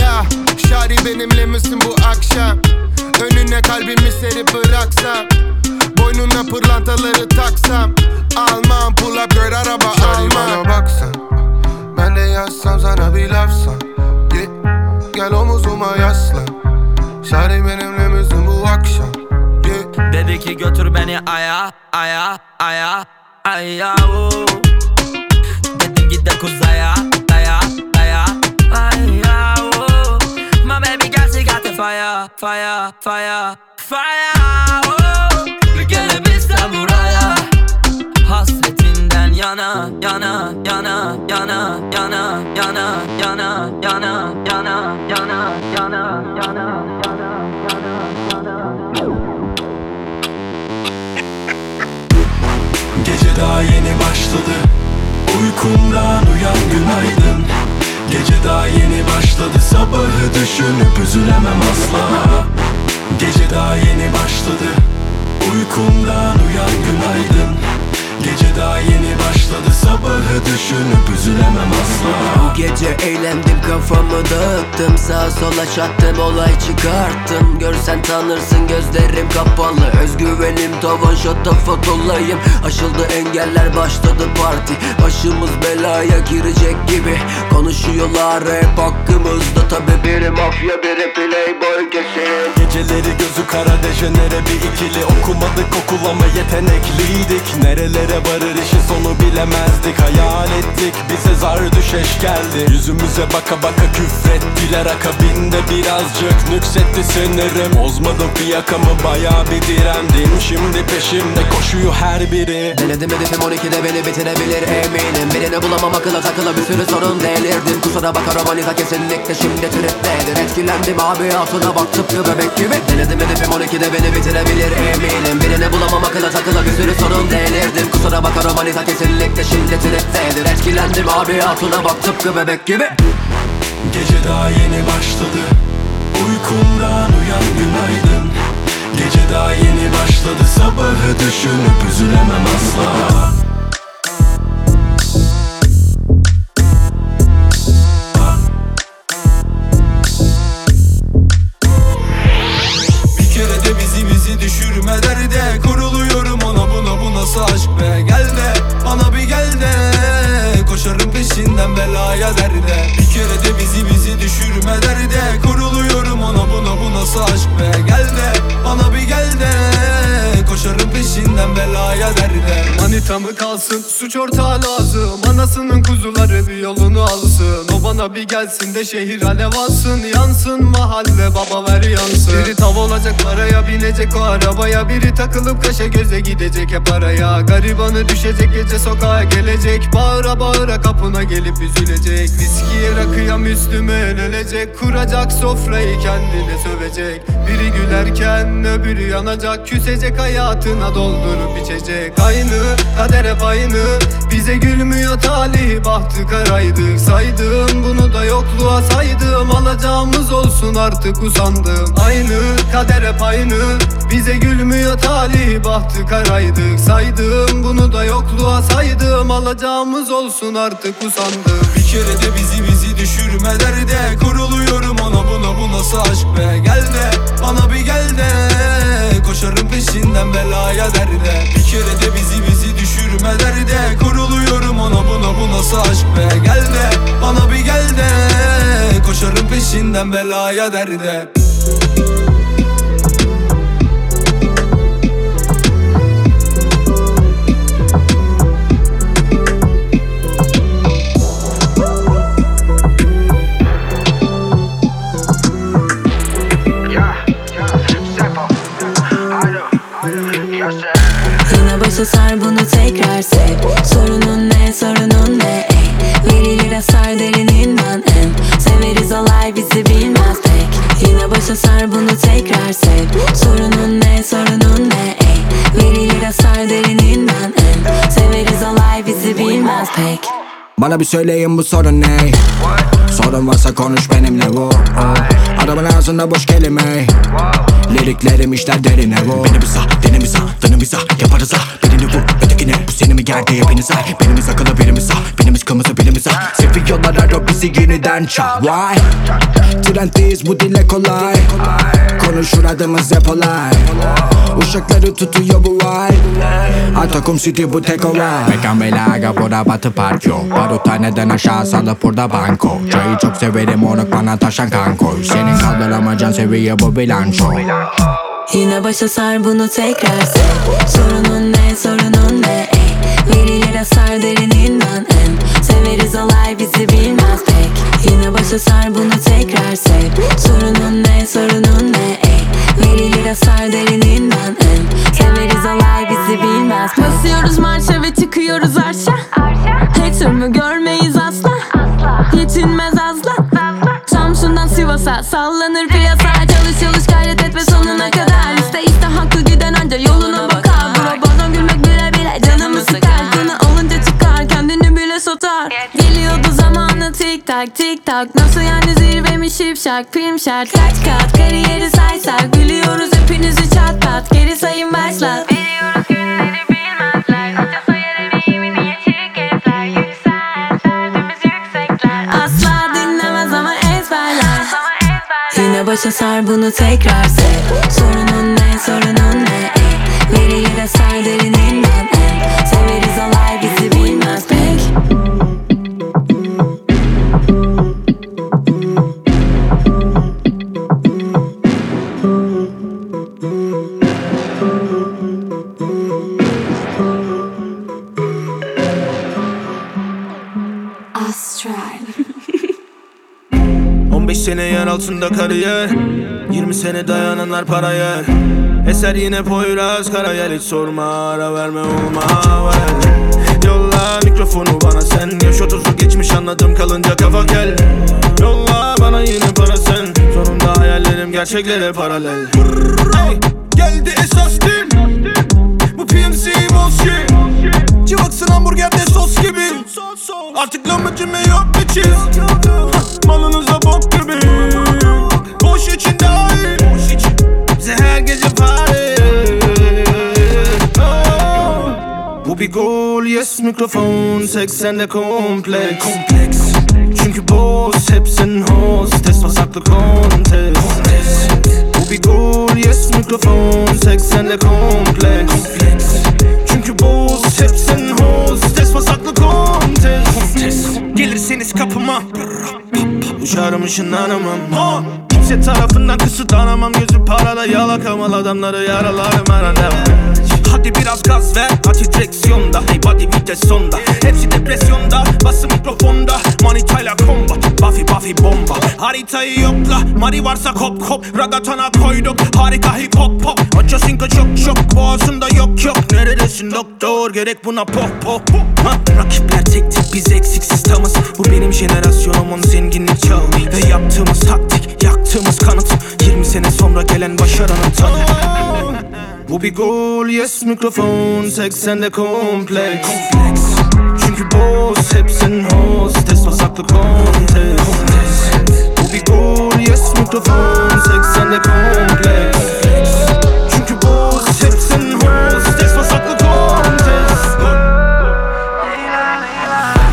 Ja, Shawty benimle misin bu akşam Önüne kalbimi serip bıraksam Boynuna pırlantaları taksam Almam pull up girl araba almam bana baksan Ben de yazsam sana bir lafsan yeah. Gel omuzuma yaslan Şari benimle misin bu akşam yeah. Dedi ki götür beni aya aya aya aya. Dedim git de kuzaya fire fire fire oo. Bir kere biz de buraya Hasretinden yana yana yana yana yana yana yana yana yana yana yana yana Gece daha yeni başladı Uykumdan uyan günaydın Gece daha yeni başladı Sabahı düşünüp üzülemem asla. Gece daha yeni başladı Uykumdan uyan günaydın Gece daha yeni başladı Sabahı düşünüp üzülemem asla. Bu gece eğlendim kafamı dağıttım. Sağa sola çattım olay çıkarttım. Görsen tanırsın gözlerim kapalı. Özgüvenim tavan şatafat olayım Aşıldı engeller başladı parti. Başımız belaya girecek gibi. Konuşuyorlar hep hakkımızda. Tabi biri mafya biri playboy kesin Geceleri gözü kara dejenere bir ikili. Okumadık okul ama yetenekliydik. Nerelere varır işin sonu bilemezdik. Hayal ettik bize zar düşeş geldi. Yüzümüze baka baka küfrettiler Akabinde birazcık. Nüksetti sinirim Bozmadım fiyakamı baya bir direndim. Şimdi peşimde koşuyor her biri. Denedim hedefim 12'de beni bitirebilir eminim. Birini bulamam akıla takıla bir sürü sorun delirdim. Kusura bakar romanita kesinlikle şimdi triptedir. Etkilendim abi altına bak tıpkı bebek gibi. Denedim hedefim 12'de beni bitirebilir eminim. Birini bulamam akıla takıla bir sürü sorun delirdim Kusura bakar romanita kesinlikle şimdi triptedir Etkilendim abi altına bak tıpkı bebek gibi. Gece daha yeni başladı. Uykumdan uyan günaydın. Gece daha yeni başladı. Sabahı düşünüp üzülemem asla belaya derde. Bir kere de bizi bizi düşürme derde. Kuruluyorum ona buna bu nasıl aşk be? Gel de bana bir gel peşinden belaya derde Manita mı kalsın? Suç ortağı lazım. Anasının kuzuları bir yolunu alsın. O bana bir gelsin de şehir alev alsın. Yansın mahalle baba ver yansın. Biri tav olacak paraya binecek. O arabaya Biri takılıp kaşa göze gidecek. Hep araya Garibanı düşecek. Gece sokağa gelecek. Bağıra bağıra kapına gelip üzülecek. Viskiye rakıya Müslüme el elecek Kuracak sofrayı kendine sövecek. Biri gülerken öbürü yanacak. Küsecek hayatına doldurup içecek Aynı kader hep aynı. Bize gülmüyor talih bahtı karaydık Saydım bunu da yokluğa saydım. Alacağımız olsun artık usandım. Aynı kader hep aynı. Bize gülmüyor talih bahtı karaydık Saydım bunu da yokluğa saydım. Alacağımız olsun artık usandım. Bir kere de bizi bizi düşürme derde Kuruluyorum ona buna bu nasıl aşk be? Gel de bana bir gel de peşinden belaya derde. Bir kere de bizi bizi düşürme derde. Kuruluyorum ona buna bu nasıl aşk be. Gel de bana bir gel de. Koşarım peşinden belaya derde Yine başa sar bunu tekrar sev. Sorunun ne sorunun ne ey. Verilir hasar derininden en Severiz olay bizi bilmez pek. Yine başa sar bunu tekrar sev. Sorunun ne sorunun ne ey. Verilir hasar derininden en Severiz olay bizi bilmez pek. Bana bir söyleyin bu sorun ne? Sorun varsa konuş benimle bu Adamın ağzında boş kelime. Liriklerim işler derine. Bu Beni bir sağ, deni bir sağ, dını bir sağ Yaparız ha, birini vur, ötekine. Bu seni mi gerdi hepiniz ay Benimiz akıllı birimiz sağ Benimiz kırmızı birimiz sağ Sevdi Mafyalar arıyor bizi yeniden çal. Why? Trenddeyiz bu dile kolay. Konuşur adımız hep olay. Uşakları tutuyor bu vay Atakum City bu tek olay. Mekan belaga burada batı park yok Baruthaneden aşağı salıp burada banko? Çayı çok severim onu bana taşan kanko Senin kaldıramayacağın seviye bu bilanço. Yine başa sar bunu tekrar sev Sorunun ne sorunun ne ey? Verilir hasar derininden en Severiz olay bizi bilmez pek. Yine başa sar bunu tekrar sev Sorunun ne sorunun ne ey? Verilir hasar derininden en Severiz olay bizi bilmez pek. Basıyoruz marşa ve çıkıyoruz arşa. Hater'ımı görmeyiz asla. Yetinmez azla Sivas'a sallanır piyasa. Çalış çalış gayret et ve sonuna kadar. İste iste haklı giden anca yoluna bakar. Bro bazen gülmek bile bile canımı sıkar. Konu olunca çıkar kendini bile sotar. Geliyordu zamanı tik tak tik tak. Nasıl yani zirve mi şipşak prim şart. Kaç kat kariyeri saysak Gülüyoruz hepinizi çat pat. Geri sayın başlar başa sar bunu tekrar sev. Sorunun ne sorunun ne? Ey Verilir hasar derininden en sene yer altında kariyer 20 sene dayananlar paraya. Eser yine Poyraz Karayel Hiç sorma ara verme olma ver. Yolla mikrofonu bana sen Yaş otuzu geçmiş anladım kalınca kafa kel Yolla bana yine para sen Sonunda hayallerim gerçeklere paralel. Hey, Geldi esas gün Bu PMC bullshit Civaksın hamburgerde sos gibi Artık lahmacun yok bir çiz. Malınıza bok gibi. Boş için dahil. Bize her gece party Oh. Bu bir gol yes mikrofon. 80'de kompleks. Kompleks. Çünkü boss hepsin hostes Pasaklı kontes Bu bir gol yes mikrofon. 80'de kompleks. Kompleks. Çünkü boss hepsin hostes Pasaklı kontes Gelirseniz kapıma. Uçarım ışınlanamam. Kimse tarafından kısıtlanamam. Gözü parada yalakamal adamları yaralarım. Arada Hadi biraz gaz ver. Hadi direksiyonda. Hey body vites sonda. Hepsi depresyonda. Bası mikrofonda. Manitayla combat Buffy Buffy bomba. Haritayı yokla. Mari varsa kop kop. Ragatana koyduk. Harika hip hop pop. Aço sinko çok çok. Boğazında yok yok. Neredesin doktor? Gerek buna pop pop ha? Rakipler tek tip. Biz eksiksiz tamız Bu benim jenerasyonumın zenginlik çağı. Ve yaptığımız taktik Yaktığımız kanıt. 20 sene sonra gelen başarının tadı Bu bir gol yes mikrofon 80'de kompleks Çünkü boss hepsin hostes Pasaklı kontes Bu bir gol yes mikrofon 80'de kompleks Çünkü boss hepsin hostes Pasaklı kontes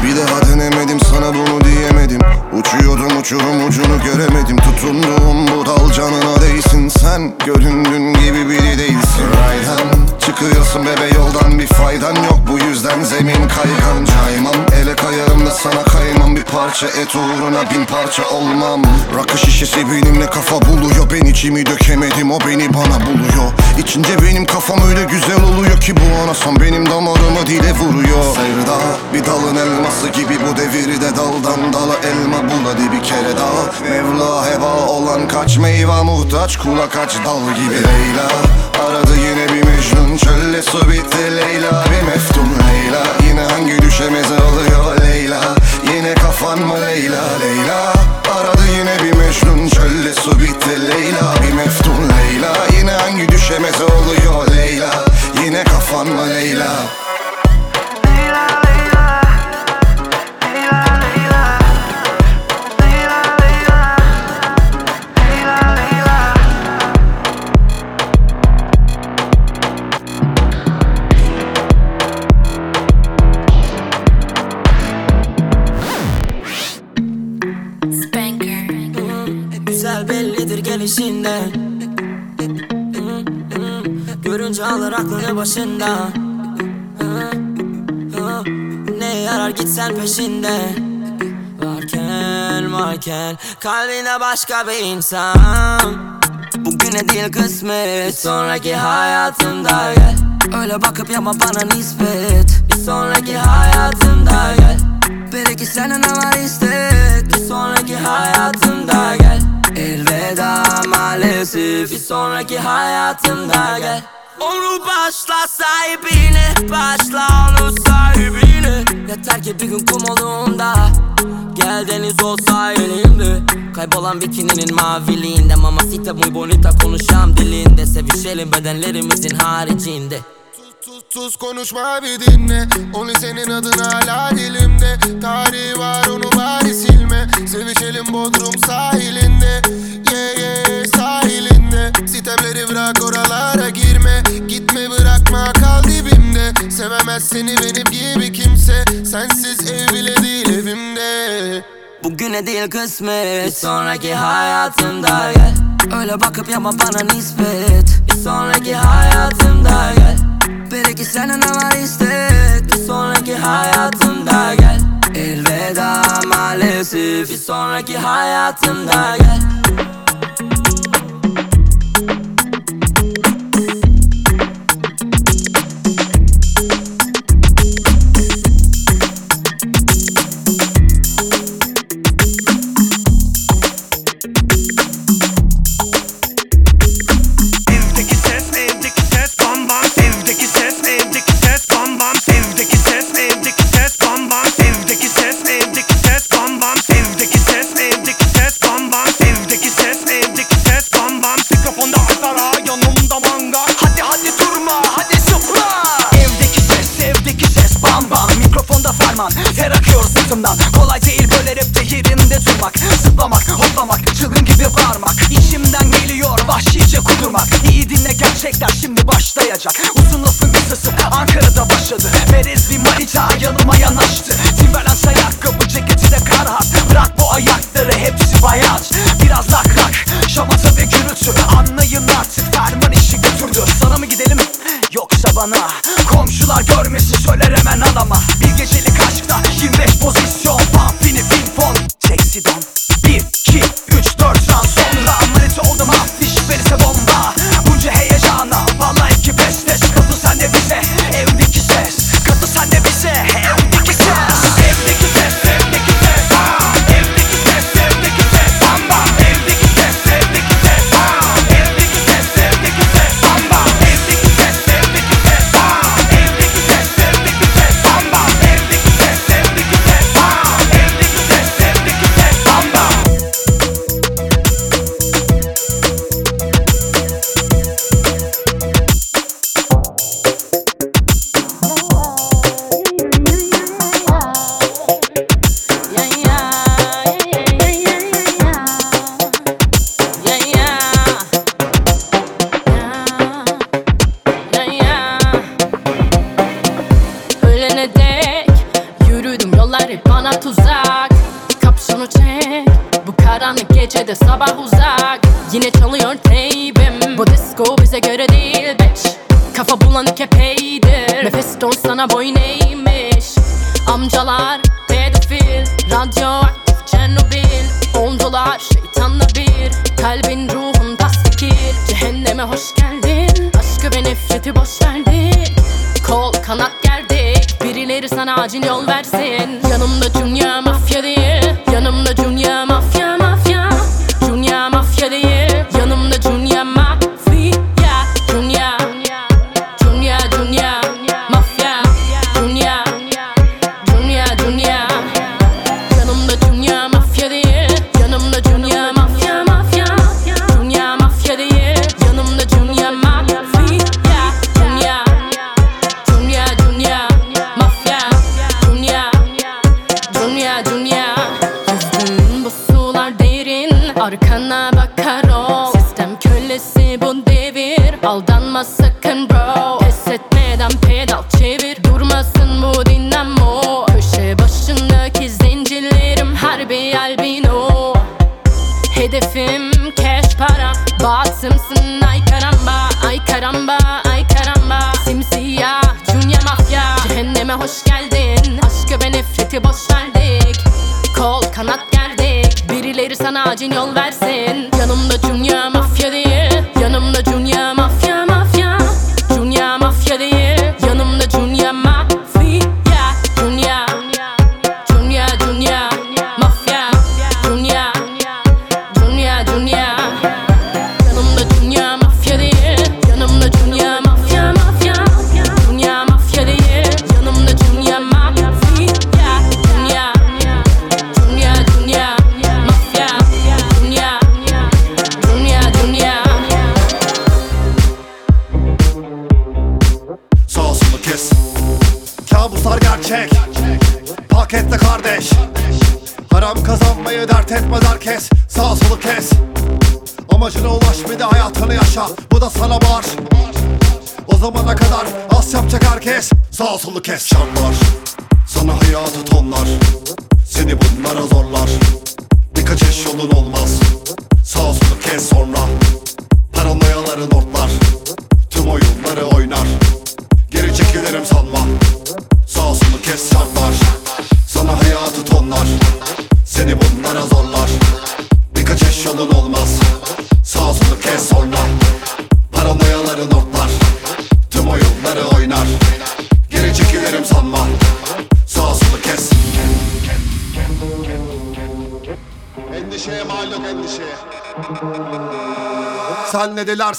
Bir daha denemedim sana bunu diyemedim. Uçuyordum uçurum ucunu göremedim. Tutunduğum bu dal canına değsin Sen. Göründüğün gibi biri değilsin. Rayhan Çıkıyorsun bebe yoldan bir faydan yok. Bu yüzden zemin kaygan. Caymam ele kayarım da sana kaymam. Bir parça et uğruna bin parça olmam. Rakı şişesi benimle kafa buluyor. Ben içimi dökemedim o beni bana buluyor. İçince benim kafam öyle güzel oluyor ki Bu anasam benim damarımı dile vuruyor. Sevda bir dalın elması gibi bu devirde Daldan dala elma bul. Hadi bir kere daha. Mevla heba olan kaç meyve muhtaç Kula kaç dal gibi Leyla? Aradı yine bir Mecnun Çölle su bitti Leyla. Bir meftun Leyla. Yine hangi düşemeze alıyor Leyla? Yine kafan mı Leyla? Leyla. Aradı yine bir Mecnun Çölle su bitti Leyla. Bir meftun Leyla. Yine hangi düşemeze oluyor Leyla? Yine kafan mı Leyla gelişinden Görünce alır aklını başında Ne yarar gitsen peşinde. Varken varken Kalbine başka bir insan. Bugüne değil kısmet Sonraki hayatımda gel. Öyle bakıp yapma bana nispet. Bir sonraki hayatımda gel. Belki senin var istek. Bir sonraki hayatımda gel Elveda maalesef Bir sonraki hayatımda gel. Onu başla sahibine Başla onu sahibine. Yeter ki bir gün kum olduğunda Gel deniz olsa elimde Kaybolan bikininin maviliğinde. Mamacita muy bonita konuşam dilinde. Sevişelim bedenlerimizin haricinde Sus konuşma bir dinle. Only senin adın hala dilimde. Tarihi var onu bari silme. Sevişelim Bodrum sahilinde. Yeah yeah sahilinde. Sitemleri bırak oralara girme. Gitme bırakma kal dibimde. Sevemez seni benim gibi kimse. Sensiz ev bile değil evimde. Bugüne değil kısmet. Bir sonraki hayatımda gel. Öyle bakıp yapma bana nispet. Bir sonraki hayatımda gel Belki senin var istek Bir sonraki hayatımda gel. Elveda maalesef Bir sonraki hayatımda gel Ferman ter akıyor sırtımdan. Kolay değil böyle rapte yerinde durmak. Zıplamak hoplamak çılgın gibi bağırmak. İçimden geliyor vahşice kudurmak. İyi dinle gerçekler şimdi başlayacak. Uzun lafın kısası Ankara'da başladı. Merez bir manita yanıma yanaştı. Timberland ayakkabı ceketi de Carhartt Bırak bu ayakları hepsi bayat. Biraz lak lak şamata ve gürültü Anlayın artık. Ferman işi götürdü. Sana mı gidelim yoksa bana Komşular görmesin söyler hemen adama Bir gecelik aşkta 25 pozisyon Pump fini fin fon Sexy don 1, 2,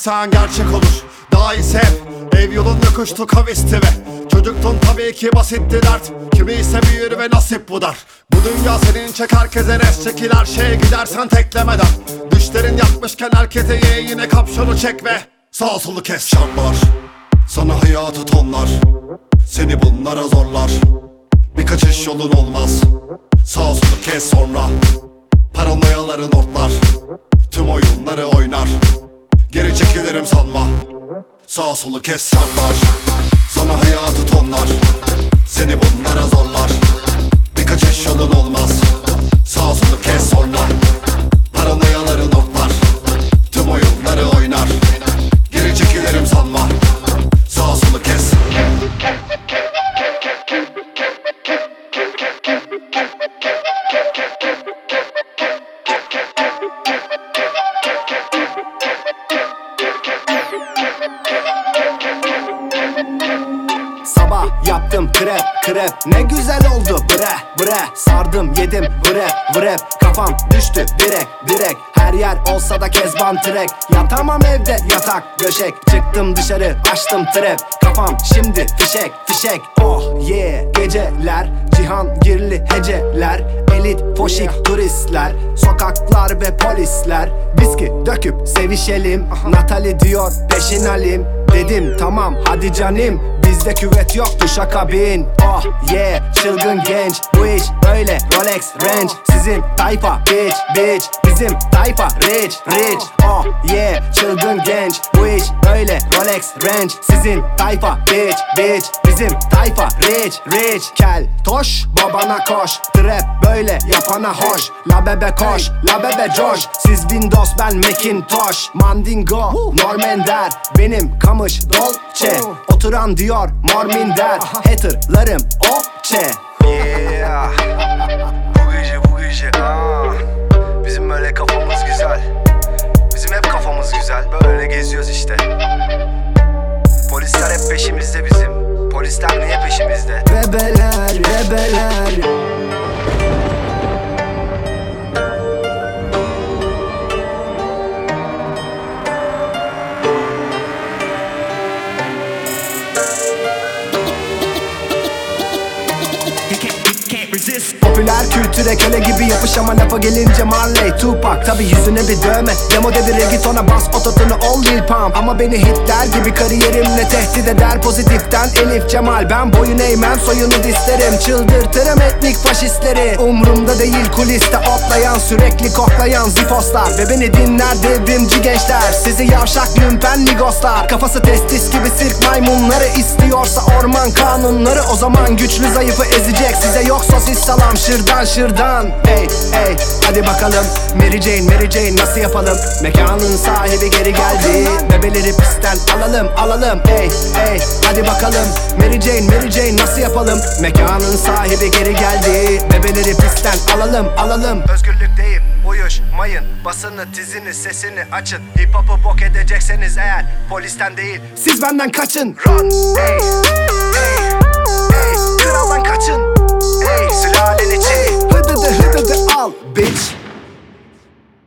Sen ne dilersen gerçek olur Daha iyi sev Ev yolunda kuştu kavisti ve Çocuktun tabii ki basitti dert. Kimi ise büyür ve nasip bu dar. Bu dünya senin çek herkese res çekil her şeye gidersen teklemeden Düşlerin yakmışken herkese ye yine kapşonu çek ve Sağ solu kes. Şartlar bre Kafam düştü direk direk Her yer olsa da kezban trek. Yatamam evde yatak döşek Çıktım dışarı açtım trap. Kafam şimdi fişek fişek. Oh yeah geceler Cihan girli heceler. Elit foşik turistler Sokaklar ve polisler. Viski döküp sevişelim. Natali diyor peşin alim Dedim tamam hadi canim Bizde küvet yok duşakabin Oh yeah çılgın genç. Bu iş öyle Rolex Range. Sizin tayfa bitch bitch. Bizim tayfa rich rich. Oh yeah çılgın genç. Bu iş öyle Rolex Range. Sizin tayfa bitch bitch. Bizim tayfa rich rich. Kel toş babana koş. Trap böyle yapana hoş. La bebe koş la bebe coş. Siz Windows ben Macintosh. Mandingo Normender Benim kamış dolce. Oturan diyor Mormin der Haterlarım okçe Yeah. Bu gece bu gece aa. Bizim böyle kafamız güzel. Bizim hep kafamız güzel. Böyle geziyoruz işte. Polisler hep peşimizde bizim. Polisler niye peşimizde? Bebeler bebeler resist. Popüler kültüre köle gibi yapış ama lafa gelince Marley Tupac Tabi yüzüne bir dövme. Demo devir reggaetona bas ototunu ol Lil Pump. Ama beni hitler gibi kariyerimle tehdit eder Pozitiften Elif Cemal. Ben boyun eğmem soyunu dislerim Çıldırtırım etnik faşistleri. Umrumda değil kuliste otlayan Sürekli koklayan zifoslar. Ve beni dinler devrimci gençler. Sizi yavşak lümpen ligoslar. Kafası testis gibi sirk maymunları istiyorsa orman kanunları. O zaman güçlü zayıfı ezecek Size yok sosis salam şırdan şırdan Ey ey. Hadi bakalım. Mary Jane Mary Jane nasıl yapalım? Mekanın sahibi geri geldi. Bebeleri pistten alalım alalım. Ey ey. Hadi bakalım. Mary Jane Mary Jane nasıl yapalım? Mekanın sahibi geri geldi. Bebeleri pistten alalım alalım. Özgürlük deyip uyuşmayın. Basını tizini sesini açın. Hip hop'u bok edecekseniz eğer Polisten değil Siz benden kaçın. Run. Ey ey energy Hıdıdı hıdıdı al bitch